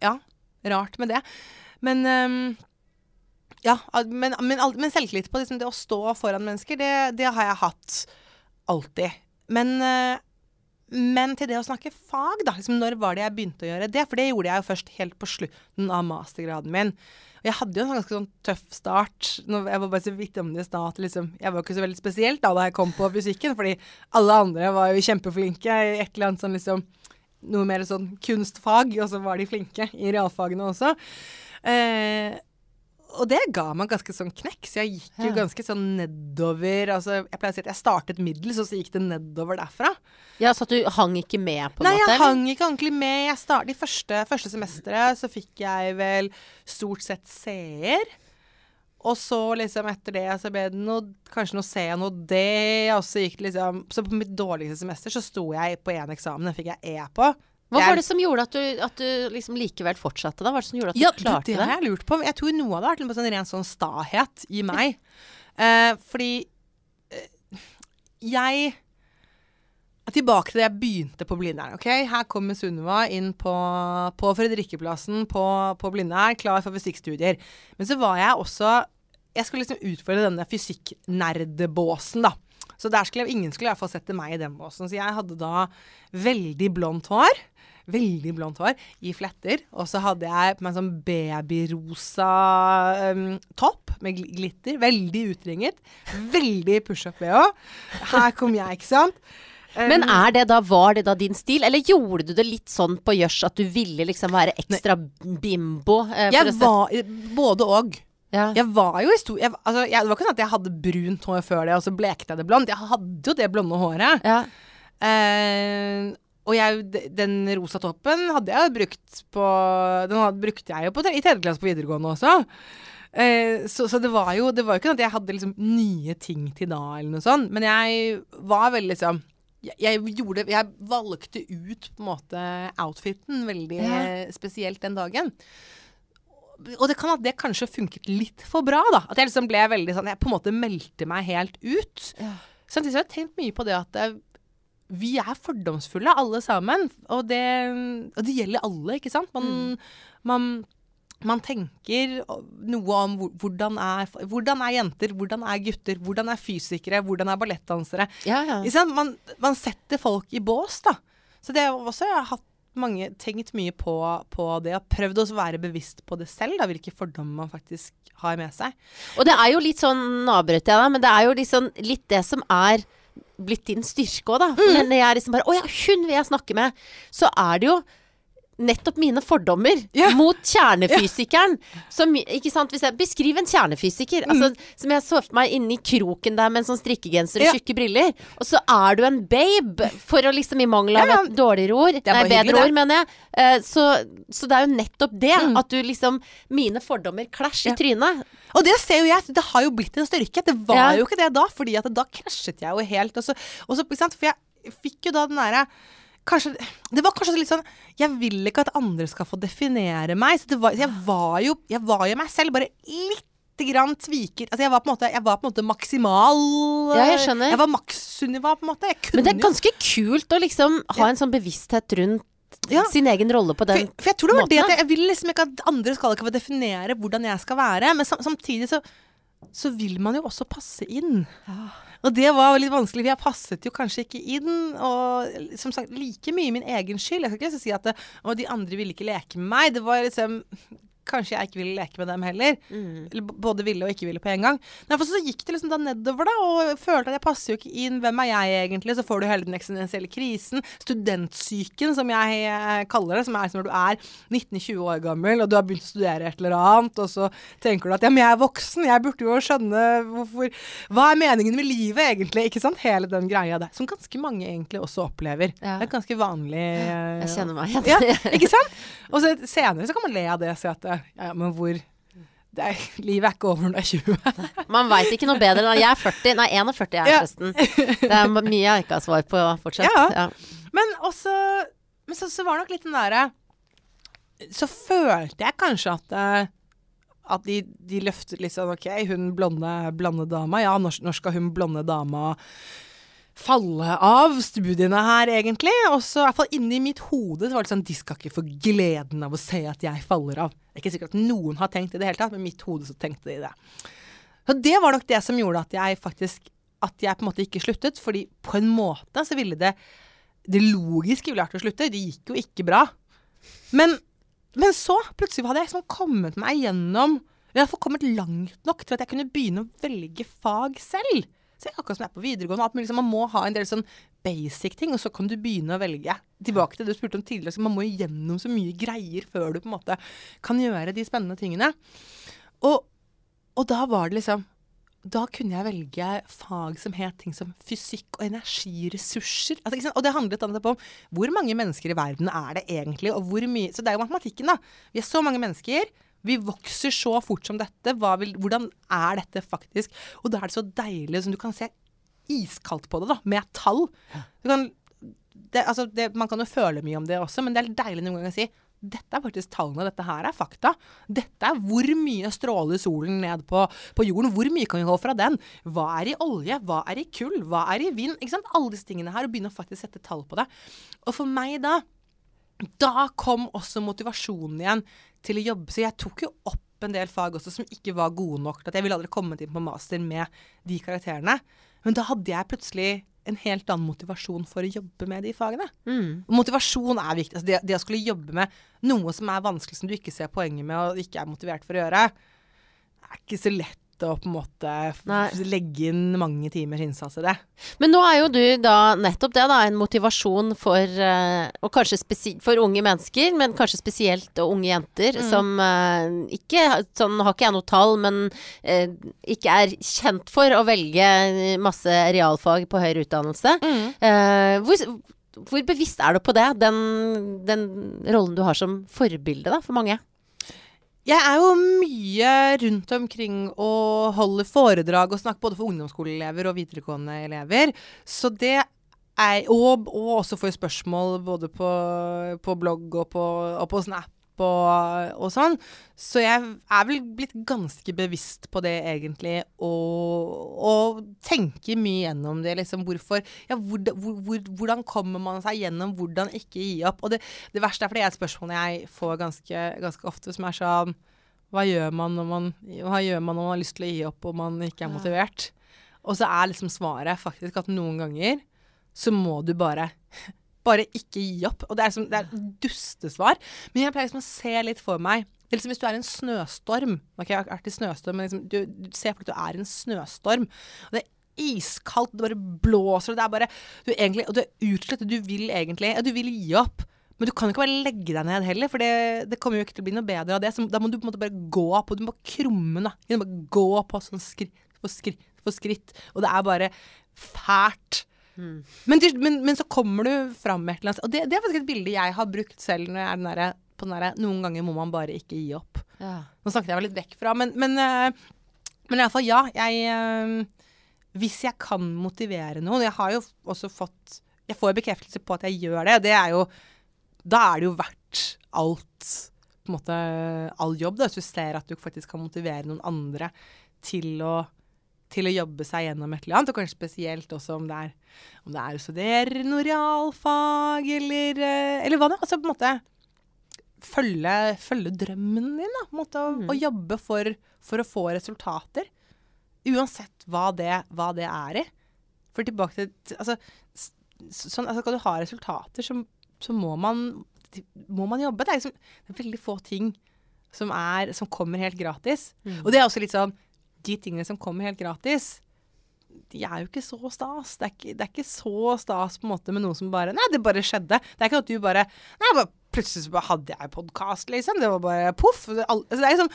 Ja, rart med det. Men um, ja, men, men, men selvtillit på liksom det å stå foran mennesker, det, det har jeg hatt alltid. Men, eh, men til det å snakke fag, da. Liksom, når var det jeg begynte å gjøre det? For det gjorde jeg jo først helt på slutten av mastergraden min. Og jeg hadde jo en ganske sånn tøff start. Jeg var bare så vidt om det i stad. Liksom, jeg var ikke så veldig spesielt da, da jeg kom på fysikken, fordi alle andre var jo kjempeflinke i et eller annet sånn liksom Noe mer sånn kunstfag, og så var de flinke i realfagene også. Eh, og det ga meg ganske sånn knekk, så jeg gikk jo ganske sånn nedover. Altså, jeg pleier å si at jeg startet middels, og så gikk det nedover derfra. ja, så at du hang ikke med, på en Nei, måte? jeg hang ikke ordentlig med. Jeg start, de første, første semesteret så fikk jeg vel stort sett C-er. Og så liksom etter det så ble det noe, kanskje noe C og noe D, og så gikk det liksom Så på mitt dårligste semester så sto jeg på én eksamen, den fikk jeg E på. Hva var det som gjorde at du, at du liksom likevel fortsatte, da? Hva var det som gjorde at du Ja, klarte det, det? har jeg lurt på. Jeg tror noe av det har vært en sånn ren sånn stahet i meg. Eh, fordi eh, jeg tilbake til det jeg begynte på Blindern. ok? Her kommer Sunniva inn på, på Fredrikkeplassen på, på Blindern, klar for fysikkstudier. Men så var jeg også Jeg skulle liksom utfordre denne fysikknerdebåsen, da. Så der skulle jeg, ingen skulle i hvert fall sette meg i den båsen. Så jeg hadde da veldig blondt hår. Veldig blondt hår i fletter. Og så hadde jeg på meg sånn babyrosa um, topp med gl- glitter. Veldig utringet. Veldig pushup-bh. Her kom jeg, ikke sant. Men er det da, var det da din stil, eller gjorde du det litt sånn på gjørs at du ville liksom være ekstra bimbo? Eh, Jeg var både og. ja. Jeg var jo i stor jeg, altså, jeg, Det var ikke sånn at jeg hadde brunt hår før det, og så blekte jeg det blondt. Jeg hadde jo det blonde håret. ja. Eh, og jeg, den rosa toppen hadde jeg brukt på Den hadde, brukte jeg jo på, i tredje klasse på videregående også. Eh, så, så det var jo Det var jo ikke sånn at jeg hadde liksom nye ting til da, eller noe sånt. Men jeg var veldig liksom jeg, jeg gjorde Jeg valgte ut på en måte outfiten veldig Ja. eh, spesielt den dagen. Og det kan at det kanskje funket litt for bra, da. At jeg liksom ble veldig sånn Jeg på en måte meldte meg helt ut. Ja. Samtidig så har jeg tenkt mye på det at eh, vi er fordomsfulle, alle sammen. Og det, og det gjelder alle, ikke sant? Man, man, man tenker noe om hvordan er, hvordan er jenter, hvordan er gutter, hvordan er fysikere, hvordan er ballettdansere. Ja, ja. Man, man setter folk i bås, da. Så det er også jeg har hatt mange, tenkt mye på, på det, og prøvd å være bevisst på det selv, da, hvilke fordommer man faktisk har med seg. Og det er jo litt sånn, nå avbrøt jeg deg, men det er jo liksom litt det som er blitt din styrke òg, da. Mm. Når jeg liksom bare Å ja, hun vil jeg snakke med. Så er det jo nettopp mine fordommer Ja. mot kjernefysikeren. Som, ikke sant, jeg, beskriv en kjernefysiker. Altså, som jeg så for meg inni kroken der med en sånn strikkegenser og Mm. Ja. tjukke briller. Og så er du en babe, for å liksom i mangel av Ja, ja. et dårligere ord. Nei, hyggelig, bedre ord, mener jeg. Uh, så, så det er jo nettopp det. Mm. At du liksom Mine fordommer klasj i trynet. Og det ser jo jeg, det har jo blitt en styrke. Det var Ja. jo ikke det da, fordi at da krasjet jeg jo helt. Og så, og så? For jeg fikk jo da den derre Kanskje, det var kanskje litt sånn Jeg vil ikke at andre skal få definere meg. Så det var, jeg, var jo, jeg var jo meg selv, bare litt grann tviker. Altså jeg var på en måte, jeg var på en måte maksimal Ja, jeg skjønner. Jeg var maks-Sunniva, på en måte. Men det er ganske kult å liksom ha en sånn bevissthet rundt Ja. sin egen rolle på For, den. for jeg tror det var det at jeg, jeg vil liksom ikke at andre skal ikke få definere hvordan jeg skal være. Men sam, samtidig så, så vil man jo også passe inn. Og det var litt vanskelig, jeg passet jo kanskje ikke inn. Og som sagt, like mye min egen skyld. Jeg skal ikke si at det, og de andre ville ikke leke med meg. Det var liksom Kanskje jeg ikke ville leke med dem heller. Mm. Både ville og ikke ville på en gang. Derfor så gikk det liksom da nedover, da, og følte at jeg passer jo ikke inn. Hvem er jeg egentlig? Så får du hele den eksistensielle krisen. Studentsyken, som jeg eh, kaller det. Som er som når du er 19-20 år gammel, og du har begynt å studere et eller annet, og så tenker du at ja, men jeg er voksen, jeg burde jo skjønne hvorfor Hva er meningen med livet, egentlig? Ikke sant? Hele den greia der. Som ganske mange egentlig også opplever. Ja. Det er ganske vanlig. eh, Jeg kjenner meg igjen. ja, ikke sant? Og så senere så kan man le av det og si at ja, men hvor er, Livet er ikke over når du er 20. Man veit ikke noe bedre. Jeg er 40, nei 41 er jeg Ja. forresten. Det er mye jeg ikke har svar på fortsatt. Ja. Ja. Men også Men så, så var det nok litt den derre Så følte jeg kanskje at eh, at de, de løftet litt sånn OK, hun blonde, blonde dama. Ja, når, når skal hun blonde dama falle av studiene her, egentlig? Og så i hvert fall inni mitt hode så var det sånn De skal ikke få gleden av å se at jeg faller av. Det er ikke sikkert at noen har tenkt det i det hele tatt, men i mitt hode så tenkte de det. Så det var nok det som gjorde at jeg faktisk At jeg på en måte ikke sluttet. Fordi på en måte så ville det Det logiske ville vært å slutte. Det gikk jo ikke bra. Men, men så plutselig hadde jeg liksom kommet meg gjennom jeg iallfall kommet langt nok til at jeg kunne begynne å velge fag selv. Så akkurat som jeg er på videregående, liksom, man må ha en del sånn basic ting, og så kan du begynne å velge. Tilbake til det du spurte om tidligere, så man må gjennom så mye greier før du på en måte kan gjøre de spennende tingene. Og, og da var det liksom Da kunne jeg velge fag som het ting som fysikk og energiressurser. Altså? Og det handlet om hvor mange mennesker i verden er det egentlig, og hvor mye Så det er jo matematikken, da. Vi er så mange mennesker. Vi vokser så fort som dette. Vil, hvordan er dette faktisk? Og da er det så deilig som du kan se iskaldt på det, da, med tall. Du kan det, altså det, Man kan jo føle mye om det også, men det er deilig noen ganger å si dette er faktisk tallene, dette her er fakta. Dette er hvor mye stråler solen ned på, på jorden. Hvor mye kan vi holde fra den? Hva er i olje? Hva er i kull? Hva er i vind? Ikke sant? Alle disse tingene her, og begynne å faktisk sette tall på det. Og for meg da, da kom også motivasjonen igjen til å jobbe. Så jeg tok jo opp en del fag også som ikke var gode nok at jeg ville aldri kommet inn på master med de karakterene. Men da hadde jeg plutselig en helt annen motivasjon for å jobbe med de fagene. Mm. Motivasjon er viktig. Altså det, det å skulle jobbe med noe som er vanskelig, som du ikke ser poenget med og ikke er motivert for å gjøre, er ikke så lett å på en måte Nei. legge inn mange timers innsats i det. Men nå er jo du da nettopp det, da, en motivasjon for eh, Og kanskje for unge mennesker, men kanskje spesielt og unge jenter som eh, ikke Sånn har ikke jeg noe tall, men eh, ikke er kjent for å velge masse realfag på høyere utdannelse. Eh, hvor, hvor bevisst er du på det, den, den rollen du har som forbilde da, for mange? Jeg er jo mye rundt omkring og holder foredrag og snakker både for ungdomsskoleelever og videregående elever. Så det er Og, og også får spørsmål både på, på blogg og på, og på Snap og, og sånn. Så jeg er vel blitt ganske bevisst på det, egentlig. Og, og tenker mye gjennom det. Liksom hvorfor Ja, hvor, hvor, hvor, hvordan kommer man seg gjennom? Hvordan ikke gi opp? Og det, det verste er fordi det er et spørsmål jeg får ganske, ganske ofte, som er sånn hva gjør, man, hva gjør man når man har lyst til å gi opp og man ikke er motivert? Og så er liksom svaret faktisk at noen ganger så må du bare bare ikke gi opp. Og det er, som, det er dustesvar. Men jeg pleier liksom å se litt for meg det er liksom Hvis du er i en snøstorm Ok, jeg har vært i snøstorm, men liksom, du, du ser for deg at du er i en snøstorm. Og det er iskaldt, det bare blåser, og det er bare du egentlig, Og du er utslett, og du vil egentlig ja, Du vil gi opp. Men du kan ikke bare legge deg ned heller, for det, det kommer jo ikke til å bli noe bedre av det. Så da må du på en måte bare gå på. Du må krumme da. Du må gå på sånn skritt for skritt for skritt. Og det er bare fælt. Men, men, men så kommer du fram med et eller annet Og det, det er faktisk et bilde jeg har brukt selv når jeg er den derre på den derre Noen ganger må man bare ikke gi opp. Ja. Nå snakket jeg vel litt vekk fra, men, men, uh, men iallfall, ja. Jeg eh, Hvis jeg kan motivere noen Jeg har jo også fått Jeg får bekreftelse på at jeg gjør det. Det er jo Da er det jo verdt alt på en måte all jobb, da, hvis du ser at du faktisk kan motivere noen andre til å til å jobbe seg gjennom et eller annet, og kanskje spesielt også om det er, om det er å studere noe realfag, eller, eh, eller hva det er. Altså på en måte følge, følge drømmen din, da. På en mm. å, jobbe for, for å få resultater. Uansett hva det, hva det er i. For tilbake til altså, sånn, altså, Skal du ha resultater, så, så må, man, må man jobbe. Det er, liksom, det er veldig få ting som, er, som kommer helt gratis. Og det er også litt sånn De tingene som kommer helt gratis, de er jo ikke så stas. Det er ikke, det er ikke så stas på en måte med noe som bare Nei, det bare skjedde. Det er ikke at du bare Nei, bare, plutselig så bare hadde jeg podkast, liksom. Det var bare poff. Altså, liksom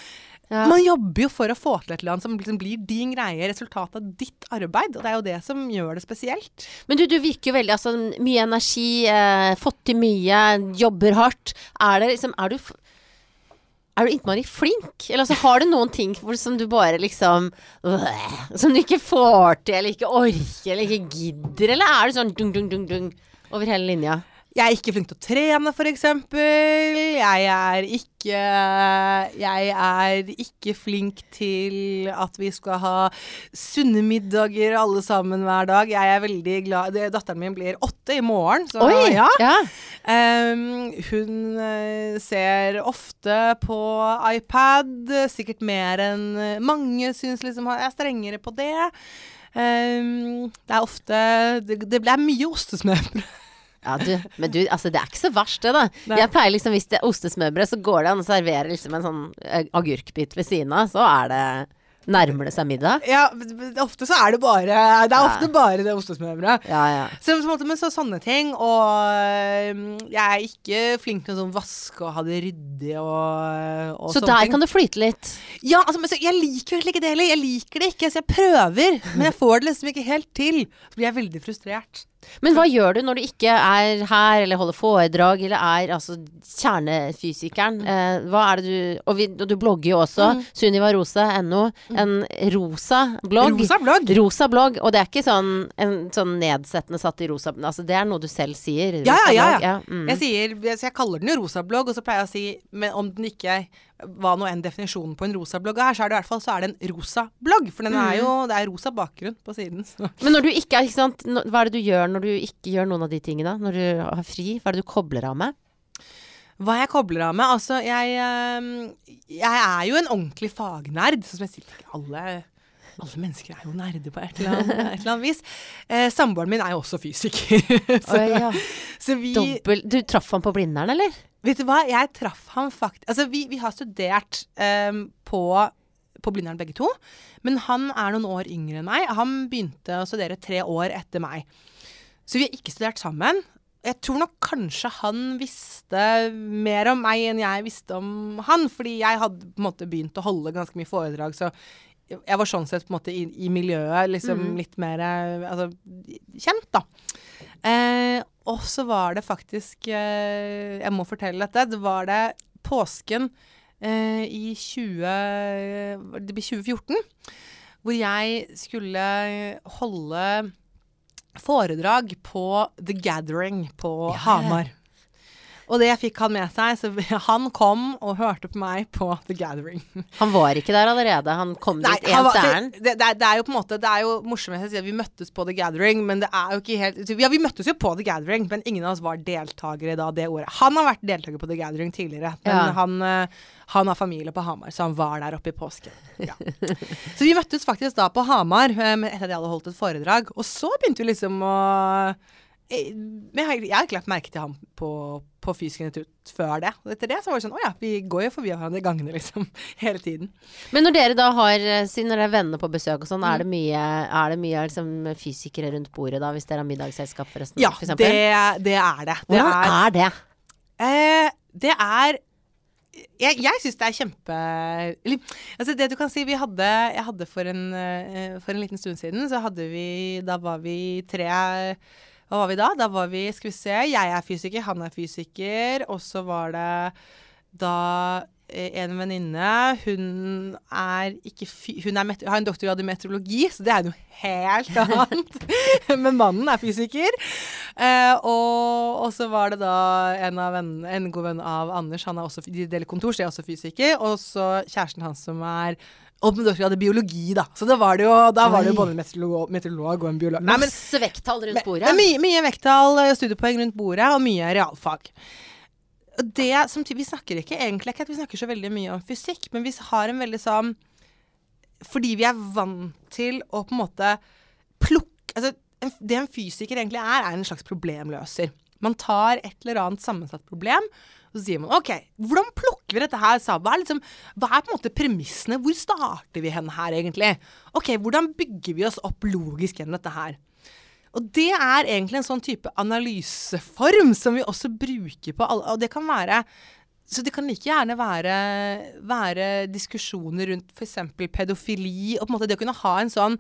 Ja. Man jobber jo for å få til et eller annet som liksom blir din greie, resultatet av ditt arbeid. Og det er jo det som gjør det spesielt. Men du, du virker jo veldig altså, Mye energi, eh, fått til mye, jobber hardt. Er det liksom Er du er du innmari flink? Eller altså, har du noen ting som du bare liksom øh, Som du ikke får til, eller ikke orker, eller ikke gidder? Eller er du sånn dung, dung, dung, dung over hele linja? Jeg er ikke flink til å trene, f.eks. Jeg er ikke Jeg er ikke flink til at vi skal ha sunne middager alle sammen hver dag. Jeg er veldig glad Datteren min blir åtte i morgen, så Oi! ja. ja. Um, hun eh, ser ofte på iPad, sikkert mer enn mange syns liksom jeg er strengere på det. Um, det er ofte Det, det er mye ostesmørbrød. Ja, du, men du, altså det er ikke så verst det, da. Nei. Jeg pleier liksom, hvis det er ostesmørbrød, så går det an å servere liksom en sånn eh, agurkbit ved siden av, så er det Nærmer det seg middag? Ja, ofte så er det bare Det er Ja. ofte bare det ostesmørbrødet. Ja, ja. Så, måte, men så sånne ting. Og jeg er ikke flink til å sånn vaske og ha det ryddig og, og Så sånne der kan det flyte litt. Ja, altså, men så, jeg liker egentlig ikke det heller. Jeg liker det ikke, så jeg prøver. Men jeg får det liksom ikke helt til. Så blir jeg veldig frustrert Men hva gjør du når du ikke er her, eller holder foredrag, eller er altså kjernefysikeren? Eh, hva er det du Og, vi, og du blogger jo også. Mm. Sunnivarose.no. En rosa blogg. Rosa blogg. Rosa blogg, og det er ikke sånn, en, sånn nedsettende satt i rosa Altså det er noe du selv sier. Ja, ja, ja, blogg, ja. mm. Jeg, sier, jeg kaller den jo rosablogg, og så pleier jeg å si men om den ikke hva nå enn definisjonen på en rosa blogg er, så er det i hvert fall så er det en rosa blogg. For den er jo, det er rosa bakgrunn på siden. Så. Men når du ikke er, ikke sant, hva er det du gjør når du ikke gjør noen av de tingene? Når du har fri? Hva er det du kobler av med? Hva jeg kobler av med? Altså, jeg, eh, jeg er jo en ordentlig fagnerd. Sånn som jeg sier til alle alle mennesker er jo nerder på et eller annet, et eller annet vis. Eh, Samboeren min er jo også fysiker. så, Oi, ja. så vi Dobbel Du traff han på Blindern, eller? Vet du hva, jeg traff ham faktisk Altså, vi, vi har studert um, på, på Blindern begge to. Men han er noen år yngre enn meg. Han begynte å studere tre år etter meg. Så vi har ikke studert sammen. Jeg tror nok kanskje han visste mer om meg enn jeg visste om han. Fordi jeg hadde på en måte begynt å holde ganske mye foredrag, så jeg var sånn sett på en måte i, i miljøet liksom litt mer eh, altså, kjent, da. Eh, og så var det faktisk eh, Jeg må fortelle dette. Det var det påsken eh, i 20, det blir 2014, hvor jeg skulle holde foredrag på The Gathering på ja. Hamar. Og det fikk han med seg, så han kom og hørte på meg på The Gathering. Han var ikke der allerede. Han kom Nei, dit ens ærend. det, det, er, det er jo på en måte Det er jo morsomt å si at vi møttes på The Gathering, men det er jo ikke helt Ja, vi møttes jo på The Gathering, men ingen av oss var deltakere da det året. Han har vært deltaker på The Gathering tidligere, men Ja. han, eh, han har familie på Hamar, så han var der oppe i påsken. Ja. så vi møttes faktisk da på Hamar etter at jeg hadde holdt et foredrag, og så begynte vi liksom å jeg, har- jeg har ikke lagt merke til ham på, på Fysisk institutt før det. Og etter det så var det sånn Å ja, vi går jo forbi hverandre i gangene, liksom. Hele tiden. Men når dere da har, eh, siden dere er venner på besøk og sånn, Mm. er det mye, er det mye liksom, fysikere rundt bordet da, hvis dere har middagsselskap forresten? Ja, for det, det er det. Det Hvordan er, er det? eh, det er jeg, jeg syns det er kjempe altså Det du kan si Vi hadde, jeg hadde for en, eh, for en liten stund siden, så hadde vi Da var vi tre Hva var vi da? Da var vi Skal vi se. Jeg er fysiker, han er fysiker. Og så var det da eh, en venninne. Hun er ikke fy, Hun er har en doktorgrad i meteorologi, så det er noe helt annet. Men mannen er fysiker. Eh, og, så var det da en, av venn, en god venn av Anders, han er også, de deler kontor, så jeg er også fysiker. Og så kjæresten hans som er og med doktorgrad i biologi, da. Så da var det jo, var det jo både meteorolog, meteorolog og en biolog. Nei, men, Masse vekttall rundt bordet. men mye, mye vekttall, studiepoeng rundt bordet, og mye realfag. Det som, vi snakker ikke egentlig ikke at vi snakker så veldig mye om fysikk, men vi har en veldig sånn Fordi vi er vant til å på en måte plukke altså, Det en fysiker egentlig er, er en slags problemløser. Man tar et eller annet sammensatt problem, så sier man OK, hvordan plukker vi dette her sammen? Hva er, liksom, hva er på en måte premissene? Hvor starter vi hen her, egentlig? OK, hvordan bygger vi oss opp logisk gjennom dette her? Og det er egentlig en sånn type analyseform som vi også bruker på alle Og det kan være Så det kan like gjerne være, være diskusjoner rundt f.eks. pedofili, og på en måte det å kunne ha en sånn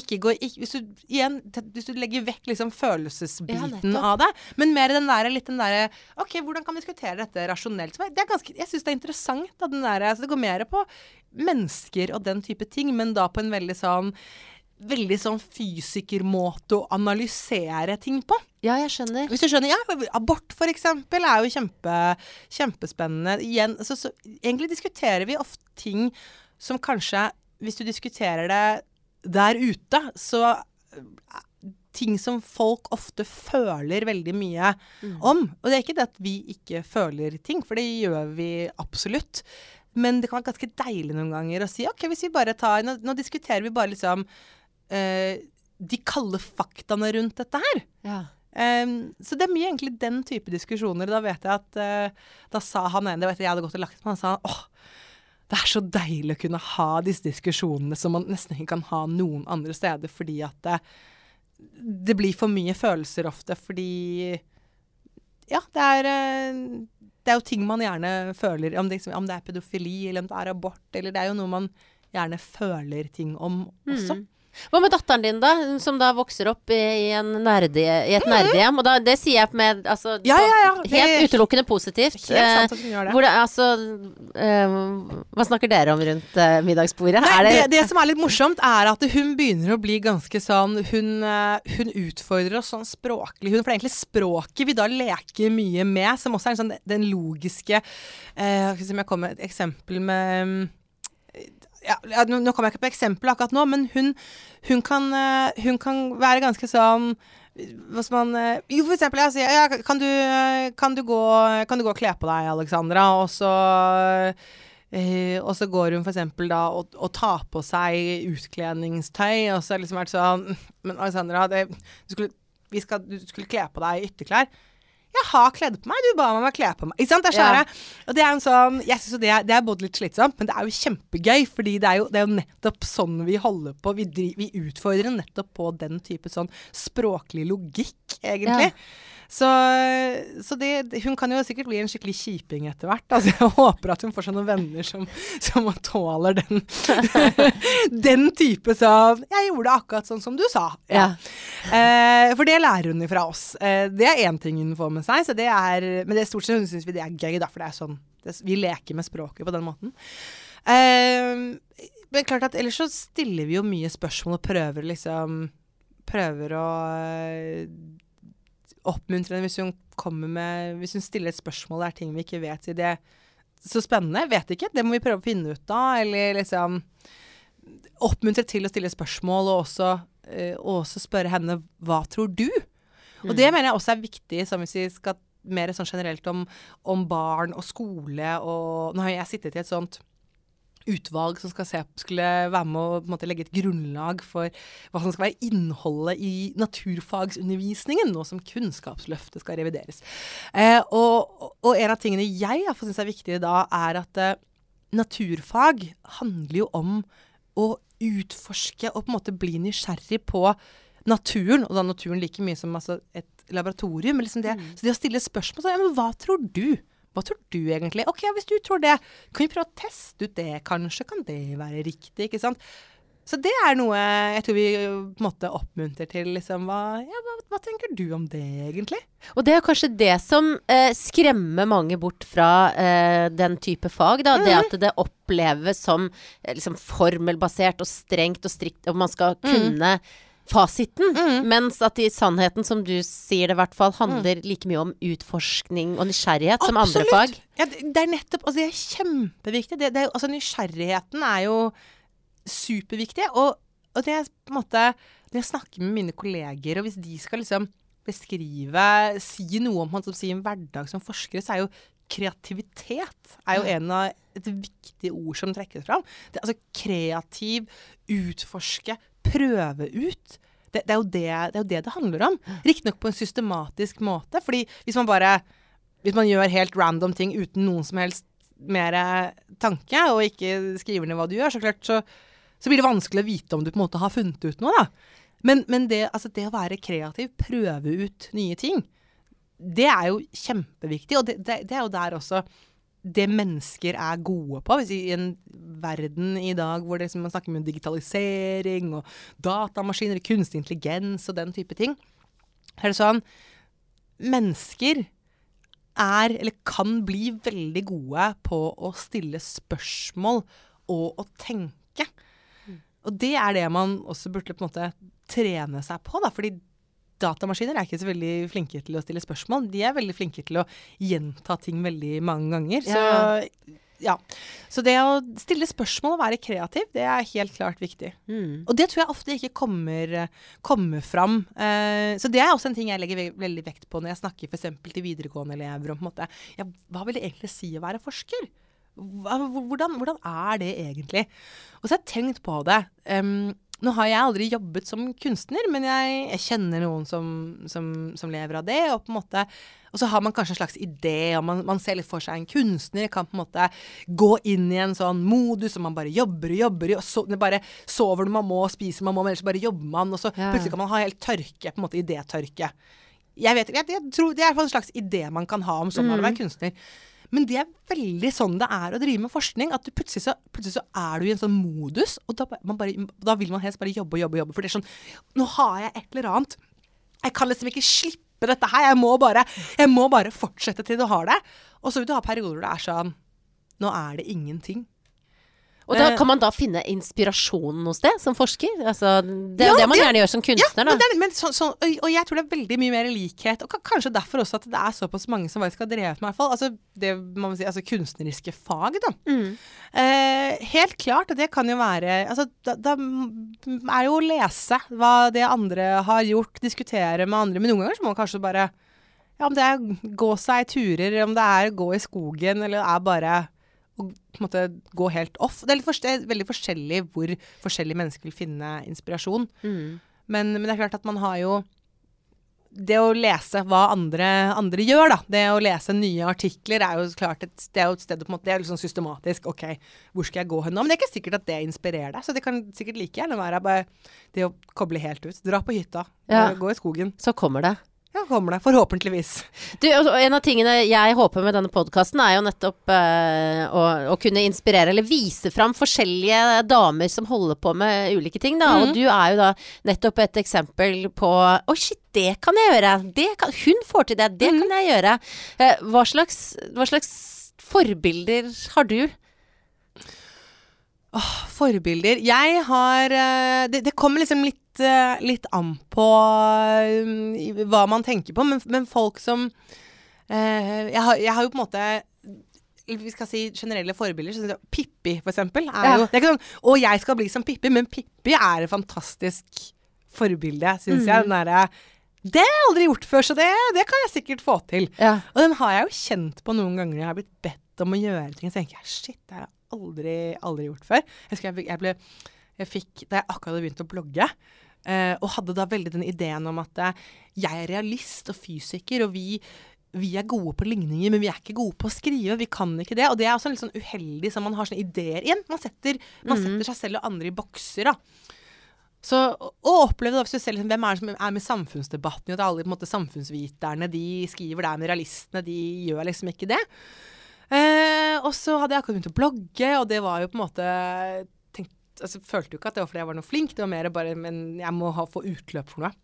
ikke går ikke, hvis, du, igjen, hvis du legger vekk liksom følelsesbiten ja, av det, men mer den der, litt den derre OK, hvordan kan vi diskutere dette rasjonelt? Det er ganske, jeg syns det er interessant. Da, den der, altså det går mer på mennesker og den type ting, men da på en veldig sånn veldig sånn fysikermåte å analysere ting på. Ja, jeg skjønner. Hvis du skjønner, ja, Abort for eksempel er jo kjempe, kjempespennende. Igjen, så, så, egentlig diskuterer vi ofte ting som kanskje, hvis du diskuterer det der ute, så eh, Ting som folk ofte føler veldig mye om. Og det er ikke det at vi ikke føler ting, for det gjør vi absolutt. Men det kan være ganske deilig noen ganger å si OK, hvis vi bare tar Nå, nå diskuterer vi bare liksom eh, de kalde faktaene rundt dette her. Ja. Um, så det er mye egentlig den type diskusjoner. Da vet jeg at uh, Da sa han ene, det vet jeg, jeg hadde gått og lagt meg, han sa åh, det er så deilig å kunne ha disse diskusjonene som man nesten ikke kan ha noen andre steder, fordi at det, det blir for mye følelser ofte, fordi Ja, det er eh, det er jo ting man gjerne føler, om det, om det er pedofili eller om det er abort, eller det er jo noe man gjerne føler ting om også. Mm. Hva med datteren din, da? Som da vokser opp i, nerde, i et nerdehjem. Og da, det sier jeg med altså, Ja, ja, ja. Det helt utelukkende positivt. Helt sant Eh, at hun gjør det. hvor det altså eh, Hva snakker dere om rundt uh, middagsbordet? Nei, det, det, det som er litt morsomt, er at hun begynner å bli ganske sånn Hun, eh, hun utfordrer oss sånn språklig. Hun, for det er egentlig språket vi da leker mye med, som også er sånn, den logiske uh, Skal vi se om jeg kommer med et eksempel med mm, ja, nå, nå kommer jeg ikke på eksempel akkurat nå, men hun, hun, kan, eh, hun kan være ganske sånn hva man eh, Jo, for eksempel, jeg sier ja, kan, du, kan, du gå, kan du gå og kle på deg, Alexandra? Og så eh, og så går hun eksempel da og, og tar på seg utkledningstøy, og så har det liksom vært sånn Men Alexandra, det, du, skulle, skal, du skulle kle på deg ytterklær. Jeg har kledd på meg, du ba meg å kle på meg. Ikke sant? Det er Ja. Og det er en sånn Jeg synes jo det, det er både litt slitsomt, men det er jo kjempegøy. Fordi det er jo, det er jo nettopp sånn vi holder på. Vi, dri, vi utfordrer nettopp på den type sånn språklig logikk, egentlig. Så, så det, hun kan jo sikkert bli en skikkelig kjiping etter hvert. Altså, jeg håper at hun får seg noen venner som, som tåler den, den type sånn 'Jeg gjorde akkurat sånn som du sa'. Ja. Eh, for det lærer hun fra oss. Eh, det er én ting hun får med seg, så det er, men det er stort sett hun syns vi det er gøy, da, for det er sånn det, Vi leker med språket på den måten. Eh, men klart at ellers så stiller vi jo mye spørsmål og prøver liksom Prøver å oppmuntre henne hvis hun kommer med Hvis hun stiller et spørsmål det er ting vi ikke vet, i det så spennende. Vet ikke. Det må vi prøve å finne ut av. Eller liksom oppmuntre til å stille spørsmål, og også, eh, også spørre henne hva tror du? Og det mener jeg også er viktig, som hvis vi skal mer sånn generelt om, om barn og skole og Nå har jeg sittet i et sånt utvalg som se, skulle være med måte, legge et grunnlag for hva som skal være innholdet i naturfagsundervisningen, nå som Kunnskapsløftet skal revideres. Eh, og, og en av tingene jeg iallfall syns er viktig da, er at eh, naturfag handler jo om å utforske og på en måte bli nysgjerrig på naturen, og da naturen like mye som altså, et laboratorium. Liksom det, Så det å stille spørsmål sånn, ja, men hva tror du? Hva tror du egentlig? Ok, hvis du tror det, kan vi prøve å teste ut det, kanskje? Kan det være riktig? Ikke sant? Så det er noe jeg tror vi på en måte oppmuntrer til. Liksom, hva, ja, hva, hva tenker du om det, egentlig? Og det er kanskje det som eh, skremmer mange bort fra eh, den type fag. Da. Det Mhm. at det oppleves som eh, liksom formelbasert og strengt og strikt, og man skal Mhm. kunne fasiten. Mens at i sannheten, som du sier det i hvert fall, handler like mye om utforskning og nysgjerrighet som andre fag. Ja, det, er nettopp altså Det er kjempeviktig. Det, det altså Nysgjerrigheten er jo superviktig. Og, og det er på en måte Når jeg snakker med mine kolleger, og hvis de skal liksom beskrive Si noe om han som sier en hverdag som forskere, så er jo kreativitet er jo en av et viktig ord som trekkes fram. Det, altså kreativ, utforske, prøve ut. Det, det, er jo det, det er jo det det handler om. Riktignok på en systematisk måte. fordi hvis man bare Hvis man gjør helt random ting uten noen som helst mer tanke, og ikke skriver ned hva du gjør, så klart så, så blir det vanskelig å vite om du på en måte har funnet ut noe, da. Men, men det, altså det å være kreativ, prøve ut nye ting, det er jo kjempeviktig. Og det, det, det er jo der også det mennesker er gode på. Hvis I en verden i dag hvor det, man snakker om digitalisering og datamaskiner, kunstig intelligens og den type ting, er det sånn Mennesker er, eller kan bli, veldig gode på å stille spørsmål og å tenke. Og det er det man også burde på en måte trene seg på, da. Fordi datamaskiner er ikke så veldig flinke til å stille spørsmål. De er veldig flinke til å gjenta ting veldig mange ganger. Så ja. Så det å stille spørsmål og være kreativ, det er helt klart viktig. Mm. Og det tror jeg ofte ikke kommer, kommer fram. Eh, så det er også en ting jeg legger ve veldig vekt på når jeg snakker f.eks. til videregående elever om på en måte, ja, hva vil det egentlig si å være forsker? Hva, hvordan, hvordan er det egentlig? Og så har jeg tenkt på det. Um, nå har jeg aldri jobbet som kunstner, men jeg, jeg kjenner noen som, som, som, lever av det. Og, på en måte, og så har man kanskje en slags idé, og man, man, ser litt for seg en kunstner kan på en måte gå inn i en sånn modus, og man bare jobber og jobber. Og så, bare sover når man må, spiser når man må, men ellers bare jobber man. Og så Ja. plutselig kan man ha helt tørke, på en måte idétørke. Jeg vet, jeg, jeg tror Det er en slags idé man kan ha om sånn å være kunstner. Men det er veldig sånn det er å drive med forskning. At plutselig, så, plutselig så er du i en sånn modus, og da, bare, da vil man helst bare jobbe og jobbe. jobbe For det er sånn Nå har jeg et eller annet. Jeg kan liksom ikke slippe dette her. Jeg må bare, jeg må bare fortsette til du har det. Og så vil du ha perioder hvor det er sånn Nå er det ingenting. Og da Eh, kan man da finne inspirasjonen hos det, som forsker? Altså, det er Ja, det man ja. gjerne gjør som Ja, kunstner, men, da. er, men så, så, og jeg tror det er veldig mye mer likhet, og kanskje derfor også at det er såpass mange som faktisk har drevet med altså, det må man si, altså kunstneriske fag, da. Mm. Eh, helt klart, og det kan jo være altså, da, da er jo å lese hva det andre har gjort, diskutere med andre, men noen ganger så må man kanskje bare ja, om det er gå seg turer, om det er gå i skogen, eller det er bare å på en måte gå helt off. Det er, litt det er veldig forskjellig hvor forskjellige mennesker vil finne inspirasjon. Mm. Men, men det er klart at man har jo det å lese hva andre, andre gjør, da. Det å lese nye artikler er jo klart et, det er jo et sted på en måte, Det er litt sånn systematisk. OK, hvor skal jeg gå hen nå? Men det er ikke sikkert at det inspirerer deg. Så det kan sikkert like gjerne være bare det å koble helt ut. Dra på hytta. Ja. Gå i skogen. Så kommer det. Ja, kommer det. Forhåpentligvis. Du, en av tingene jeg håper med denne podkasten, er jo nettopp eh, å, å kunne inspirere eller vise fram forskjellige damer som holder på med ulike ting, da. Og du er jo da nettopp et eksempel på Å, shit, det kan jeg gjøre! Det kan, hun får til det! Det kan jeg gjøre! Eh, hva, slags, hva slags forbilder har du? Forbilder. Jeg har eh, Det, det kommer liksom litt, eh, litt an på um, hva man tenker på, men, men folk som eh, jeg, har, jeg har jo på en måte vi skal si generelle forbilder. Så jeg Pippi, for eksempel. Er Ja. jo, det er ikke sånn 'Å, jeg skal bli som Pippi', men Pippi er et fantastisk forbilde, syns jeg. Den derre Det har jeg aldri gjort før, så det, det kan jeg sikkert få til. Ja. Og den har jeg jo kjent på noen ganger når jeg har blitt bedt om å gjøre ting. Så tenker jeg shit, det har jeg aldri, aldri gjort før. Jeg husker jeg, jeg ble jeg fikk, Da jeg akkurat hadde begynt å blogge, eh, og hadde da veldig den ideen om at eh, jeg er realist og fysiker, og vi, vi er gode på ligninger, men vi er ikke gode på å skrive. Vi kan ikke det. Og det er også litt sånn uheldig, så man har sånne ideer igjen. Man setter, man setter seg selv og andre i bokser, da. Så å oppleve da, hvis du ser liksom, hvem er det som er med i samfunnsdebatten, og at alle på en måte, samfunnsviterne de skriver der med realistene, de gjør liksom ikke det. Eh, og så hadde jeg akkurat begynt å blogge, og det var jo på en måte tenkt, altså, Følte jo ikke at det var fordi jeg var noe flink, det var mer bare Men jeg må ha, få utløp for noe.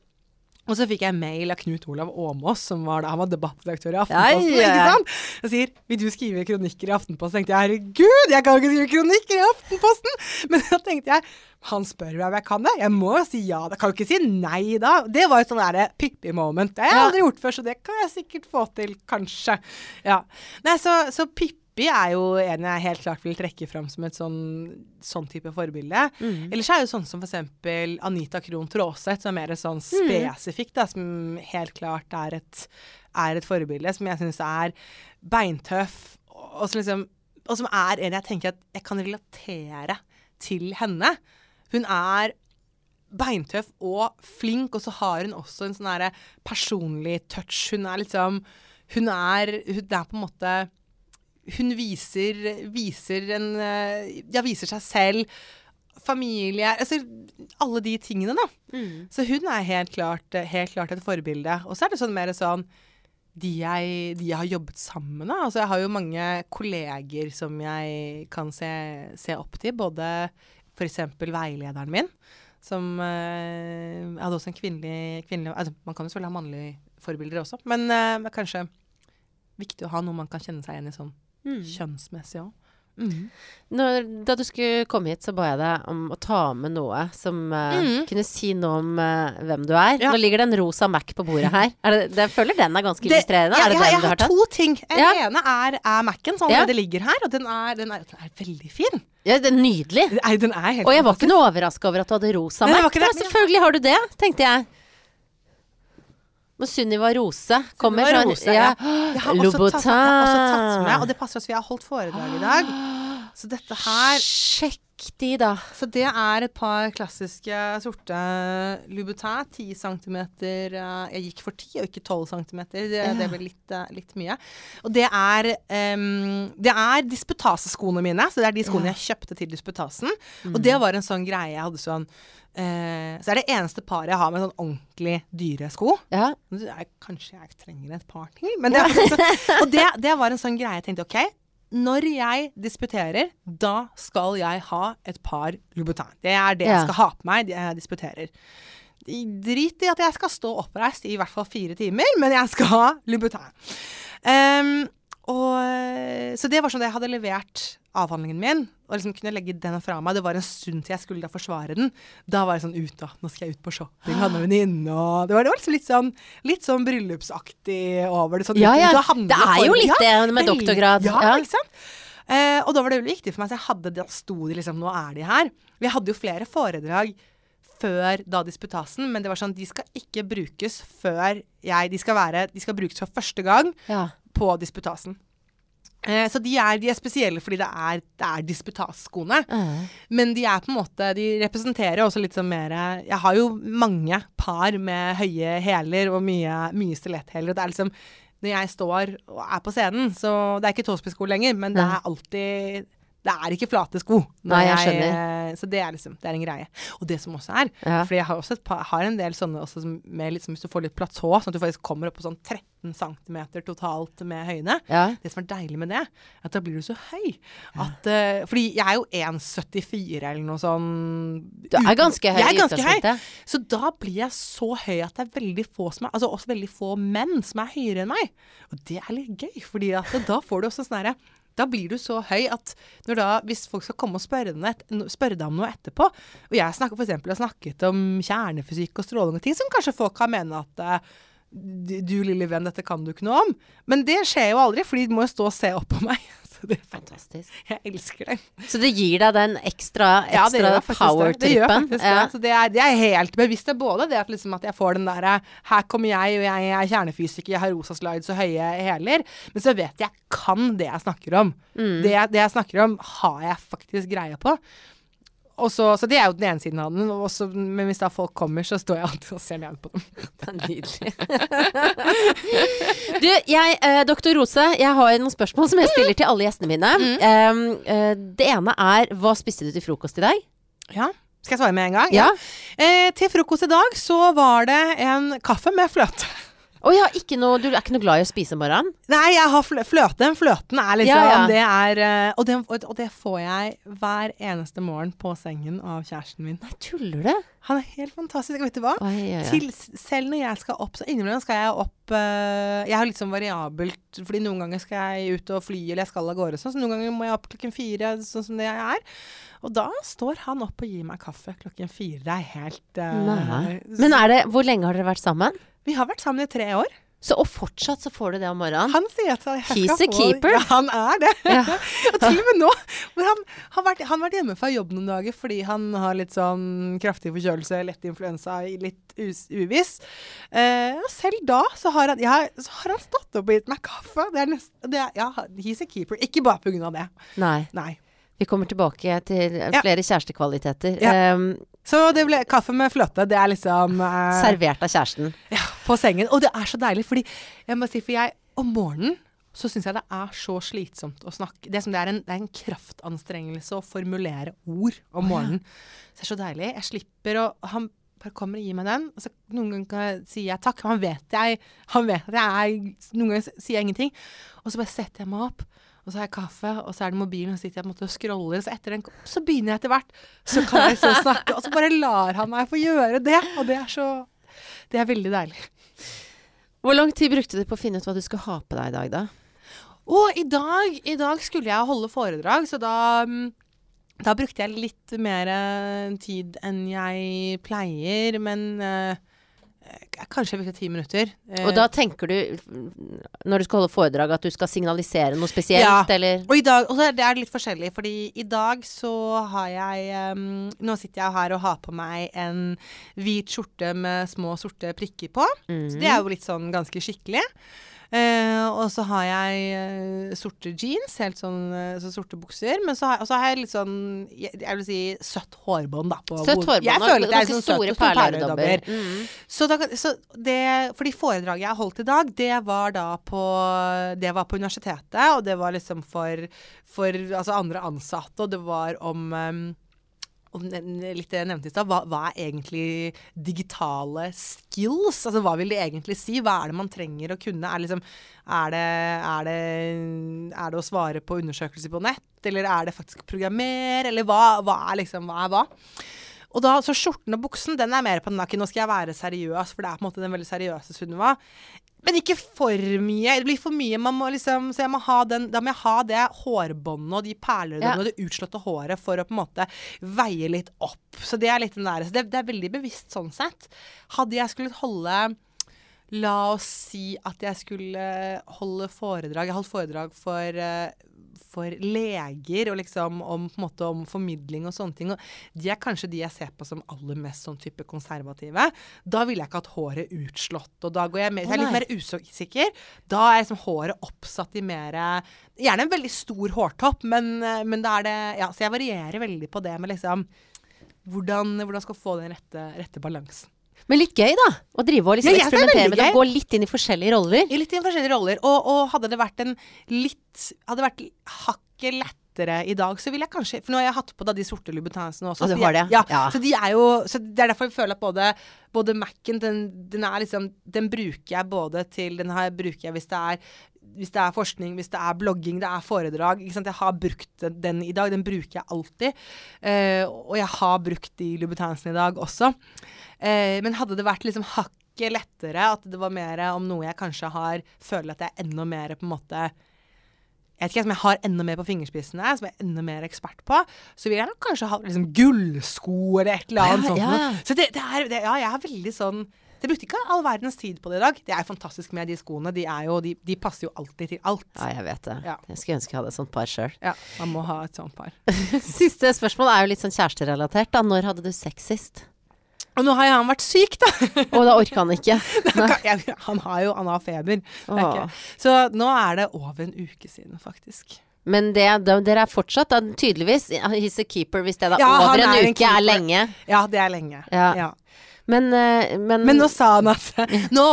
Og så fikk jeg mail av Knut Olav Åmås, som var da, han var debattredaktør i Aftenposten. Ja, ja. ikke sant? Og sier 'Vil du skrive kronikker i Aftenposten?' tenkte jeg 'Herregud, jeg kan ikke skrive kronikker i Aftenposten!' Men da tenkte jeg han spør meg om jeg kan det. Jeg må jo si ja. Jeg kan jo ikke si nei da. Det var jo sånn derre Pippi-moment. Det har jeg aldri gjort før, så det kan jeg sikkert få til, kanskje. Ja. Nei, så, så Pippi er jo en jeg helt klart vil trekke fram som et sånn, sånn type forbilde. Ellers er det jo sånn som eksempel Anita Krohn Traaseth, som er mer sånn spesifikt, da, som helt klart er et, er et forbilde, som jeg syns er beintøff, og som liksom og som er en jeg tenker at jeg kan relatere til henne. Hun er beintøff og flink, og så har hun også en sånn personlig touch. Hun er liksom Hun er, hun er på en måte Hun viser, viser en eh, Ja, viser seg selv. Familie Altså alle de tingene, da. Så hun er helt klart, helt klart et forbilde. Og så er det sånn mer sånn de jeg, de jeg har jobbet sammen med. Altså, jeg har jo mange kolleger som jeg kan se, se opp til. Både f.eks. veilederen min, som eh, Jeg hadde også en kvinnelig, kvinnelig altså, Man kan jo selvfølgelig ha mannlige forbilder også, men øh, kanskje viktig å ha noe man kan kjenne seg igjen i sånn kjønnsmessig òg. Mm. Når, da du skulle komme hit, så ba jeg deg om å ta med noe som uh, mm. kunne si noe om uh, hvem du er. Ja. Nå ligger det en rosa Mac på bordet her. Er det, jeg føler den er ganske illustrerende. ja, det jeg, den jeg du har har to ting. Den Ja. ene er, er Mac-en, som Ja. allerede ligger her. Og den er, den er, den er veldig fin. Ja, det er nydelig. Nei, den helt Og jeg var ikke noe overraska over at du hadde rosa Mac. Selvfølgelig har du det, tenkte jeg. Men Sunniva Rose kommer Sunniva sånn Rose, ja. Jeg har også, tatt, jeg har også tatt med, og det passer oss, vi har holdt foredrag i dag. Så dette her Sjekk de, da? Så det er et par klassiske sorte Louboutin. 10 cm. Jeg gikk for 10 og ikke 12 cm. Det, Ja. det ble litt, eh, litt mye. Og det er, um, det er disputaseskoene mine. Så det er de skoene Ja. jeg kjøpte til disputasen. Og Mm. det var en sånn greie jeg hadde sånn Uh, Så er det eneste paret jeg har med sånn ordentlig dyre sko. Ja. Kanskje jeg trenger et par til. Men det, ja. så- og det, det var en sånn greie jeg tenkte OK, når jeg disputerer, da skal jeg ha et par Louboutin. Det er det Ja. jeg skal ha på meg når jeg disputerer. Drit i at jeg skal stå oppreist i i hvert fall fire timer, men jeg skal ha Louboutin. Ehm, og, så det var sånn at jeg hadde levert avhandlingen min, og liksom kunne legge den fra meg. Det var en stund til jeg skulle da forsvare den. Da var jeg sånn ut, da. Nå skal jeg ut på shopping, ha med venninne og Det var, det var liksom litt sånn, litt sånn bryllupsaktig over det. Sånn, Ja, ja. Det er jo litt det med doktorgrad. Ja, Ja. ikke sant? Eh, og da var det veldig viktig for meg, så jeg hadde det, sto de liksom Nå er de her. Vi hadde jo flere foredrag før da disputasen, men det var sånn de skal ikke brukes før jeg De skal, være, de skal brukes for første gang ja. På disputasen. Eh, så de er, de er spesielle fordi det er, det er disputasskoene. Mm. Men de er på en måte De representerer også litt sånn mer Jeg har jo mange par med høye hæler og mye, mye stiletthæler. Det er liksom Når jeg står og er på scenen, så Det er ikke tåspissko lenger, men det er alltid Det er ikke flate sko. Nei, jeg skjønner. Så det er liksom Det er en greie. Og det som også er Ja. for jeg har også par, har en del sånne også med liksom, hvis du får litt platå, sånn at du faktisk kommer opp på sånn 13 cm totalt med høyde. ja. Det som er deilig med det, er at da blir du så høy. At, uh, fordi jeg er jo 1,74 eller noe sånn Du er ganske høy Jeg er ganske høy. Så da blir jeg så høy at det er veldig få som er, altså også veldig få menn som er høyere enn meg. Og det er litt gøy, fordi at da får du også sånn herre da blir du så høy at da, hvis folk skal komme og spørre, deg om noe etterpå Og jeg snakker for eksempel, har snakket om kjernefysikk og stråling og ting som kanskje folk kan mene at eh, du lille venn, dette kan du ikke noe om. Men det skjer jo aldri, for de må jo stå og se opp på meg. Det, Fantastisk. jeg elsker det. Så det gir deg den ekstra, Ja, ekstra gjør det. Det gjør power-trippen? det. Så det er, det er helt bevisst. Det er både det at, liksom at jeg får den derre Her kommer jeg, og jeg er kjernefysiker, jeg har rosa slides og høye hæler. Men så vet jeg kan det jeg snakker om. Mm. Det, det jeg snakker om, har jeg faktisk greie på. Og så, så det er jo den ene siden av den. Også, men hvis da folk kommer, så står jeg alltid og ser ned på dem. Det er nydelig. du, jeg, eh, doktor Rose, jeg har noen spørsmål som jeg stiller til alle gjestene mine. Mm. Um, eh, det ene er hva spiste du til frokost i dag? Ja. Skal jeg svare med en gang? Ja. Eh, til frokost i dag så var det en kaffe med fløte. Å ja, ikke noe, du er ikke noe glad i å spise om morgenen? Nei, jeg har flø fløte. Fløten er liksom Ja, ja. Det er eh, og, det, og, det får jeg hver eneste morgen på sengen av kjæresten min. Nei, tuller du? Han er helt fantastisk. Vet du hva? Oi, ja. Til, selv når jeg skal opp, så innimellom skal jeg opp eh, Jeg har litt sånn variabelt, fordi noen ganger skal jeg ut og fly, eller jeg skal av gårde, sånn, så noen ganger må jeg opp klokken fire, sånn som det jeg er. Og da står han opp og gir meg kaffe klokken fire. Det er helt eh, Men er det, hvor lenge har dere vært sammen? Vi har vært sammen i tre år. Så, og fortsatt så får du det om morgenen? Han sier at jeg skal He's a få- keeper. Ja, han er det. Ja. og til og med nå, han har vært, han vært hjemme fra jobb noen dager fordi han har litt sånn kraftig forkjølelse, lett influensa, litt uviss. Eh, og selv da så har, han, ja, så har han stått opp og gitt meg kaffe. Det er nest, det er, ja, he's a keeper. Ikke bare pga. det. Nei. Nei. Vi kommer tilbake til flere Ja. kjærestekvaliteter. Ja. Um, Så det ble kaffe med fløte. Det er liksom uh, servert av kjæresten. Ja, på sengen. Og det er så deilig, fordi jeg må si, for jeg om morgenen så syns jeg det er så slitsomt å snakke. Det er, som det er, en, det er en kraftanstrengelse å formulere ord om morgenen. Så det er så deilig. Jeg slipper å Han bare kommer og gir meg den. Og så noen ganger sier jeg takk. Han vet jeg Han vet jeg er Noen ganger sier jeg ingenting. Og så bare setter jeg meg opp. Og så har jeg kaffe, og så er det mobilen, og så sitter jeg på en måte og scroller. Så etter den så begynner jeg etter hvert. Så kan jeg så snakke. Og så bare lar han meg få gjøre det. Og det er så Det er veldig deilig. Hvor lang tid brukte du på å finne ut hva du skulle ha på deg i dag, da? Å, i dag, i dag skulle jeg holde foredrag, så da, mm, da brukte jeg litt mer eh, tid enn jeg pleier, men eh, kanskje jeg ti minutter. Eh, Og da tenker du, når du skal holde foredrag, at du skal signalisere noe spesielt, Ja. eller? og i dag, og det er litt forskjellig, fordi i dag så har jeg um, Nå sitter jeg her og har på meg en hvit skjorte med små sorte prikker på. Så det er jo litt sånn ganske skikkelig. Eh, og så har jeg eh, sorte jeans, helt sånn eh, så sorte bukser. Men så har, så har jeg litt sånn jeg, jeg vil si søtt hårbånd, da. På Søtt hårbånd Jeg føler at jeg er sånn søt store stor perledobber. perledobber. Mm. Så, da, så det, fordi foredraget jeg holdt i dag, det var da på, det var på universitetet, og det var liksom for, for altså andre ansatte, og det var om um, litt jeg i stad, hva, hva er egentlig digitale skills? Altså hva vil det egentlig si? Hva er det man trenger å kunne? Er, liksom, er, det, er, det, er det å svare på undersøkelser på nett, eller er det faktisk å programmere, eller hva, hva er liksom hva er hva? Og da, så skjorten og buksen, den er mer på den. Nå skal jeg være seriøs, for det er på en måte den veldig seriøse Sunniva. Men ikke for mye. Det blir for mye. Man må liksom, så jeg må ha den, da må jeg ha det hårbåndet og de perlene Ja. og det utslåtte håret for å på en måte veie litt opp. Så det er litt den der. Så det, det er veldig bevisst sånn sett. Hadde jeg skulle holde La oss si at jeg skulle holde foredrag Jeg holdt foredrag for, eh, for leger og liksom om, måte, om formidling og sånne ting. Og de er kanskje de jeg ser på som aller mest sånn type konservative. Da ville jeg ikke hatt håret utslått. Og da går jeg, mer, jeg er litt mer usikker. Da er liksom håret oppsatt i mer Gjerne en veldig stor hårtopp, men, men da er det Ja, så jeg varierer veldig på det med liksom hvordan, hvordan skal få den rette, rette balansen. Men litt gøy, da. Å drive og liksom Ja, er eksperimentere med det. Gå litt inn i forskjellige roller. I litt inn i forskjellige roller. Og, og hadde det vært en litt Hadde det vært hakket lettere i dag, så ville jeg kanskje For nå har jeg hatt på da de sorte lubetansene også. Ah, du har det, Ja, ja. Så de er jo Så det er derfor jeg føler at både, både Mac-en, den, den er liksom Den bruker jeg både til Den her bruker jeg hvis det er hvis det er forskning, hvis det er blogging, det er foredrag. Ikke sant? Jeg har brukt den- den i dag. Den bruker jeg alltid. Eh, og jeg har brukt de Lubetansene i dag også. Eh, men hadde det vært liksom hakket lettere, at det var mer om noe jeg kanskje har Føler at jeg er enda mer på en måte jeg vet ikke, som jeg har enda mer på fingerspissene, som jeg er enda mer ekspert på, så vil jeg nok kanskje ha liksom gullsko eller et eller annet Ja, sånt. ja. Så det, det er, det, ja, jeg er veldig sånn Jeg brukte ikke all verdens tid på det i dag. Det er fantastisk med de skoene. De, er jo, de, de passer jo alltid til alt. Ja, jeg vet det. Ja. Jeg skulle ønske jeg hadde et sånt par sjøl. Ja, man må ha et sånt par. Siste spørsmål er jo litt sånn kjæresterelatert. da. Når hadde du sex sist? Og nå har han vært syk, da. Og da orker han ikke. Han har jo han har feber. Er ikke. Så nå er det over en uke siden, faktisk. Men det, da, dere er fortsatt da, tydeligvis He's a keeper hvis det da Ja, over en er en uke er lenge. Ja, det er lenge. Ja. ja. Men, eh, men, Men nå sa han at nå,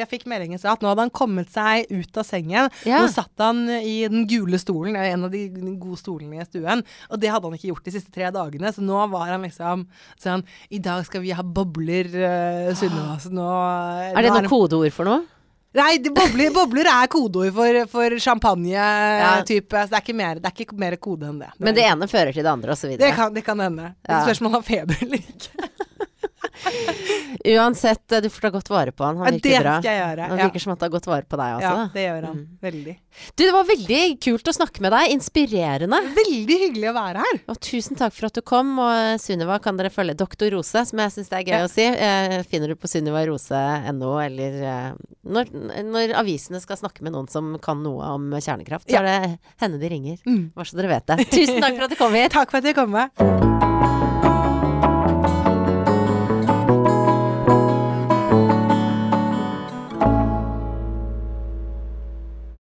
Jeg fikk meldingen at nå hadde han kommet seg ut av sengen. Ja. Nå satt han i den gule stolen, det en av de gode stolene i stuen. Og det hadde han ikke gjort de siste tre dagene, så nå var han liksom sånn I dag skal vi ha bobler, uh, Sunniva. Så nå Er det noe kodeord for noe? Nei, bobler, bobler er kodeord for, for champagne-type. Så det er, mer, det er ikke mer kode enn det. Men det ene fører til det andre, osv. det kan, det kan hende. Ja. Spørsmål om feber eller ikke. Uansett, eh, du får ta godt vare på han. Han virker det bra. Det skal jeg gjøre. Han Ja. som at det har godt vare på deg også. ja, det gjør han. Mm. Veldig. Du, det var veldig kult å snakke med deg. Inspirerende. Veldig hyggelig å være her. Og tusen takk for at du kom. Og Sunniva kan dere følge. Doktor Rose, som jeg syns det er gøy Ja. å si, eh, finner du på sunnivarose.no, eller eh, når, når avisene skal snakke med noen som kan noe om kjernekraft, så er det henne de ringer. Mm. Bare så dere vet det. Tusen takk for at du kom hit. Takk for at jeg kom med.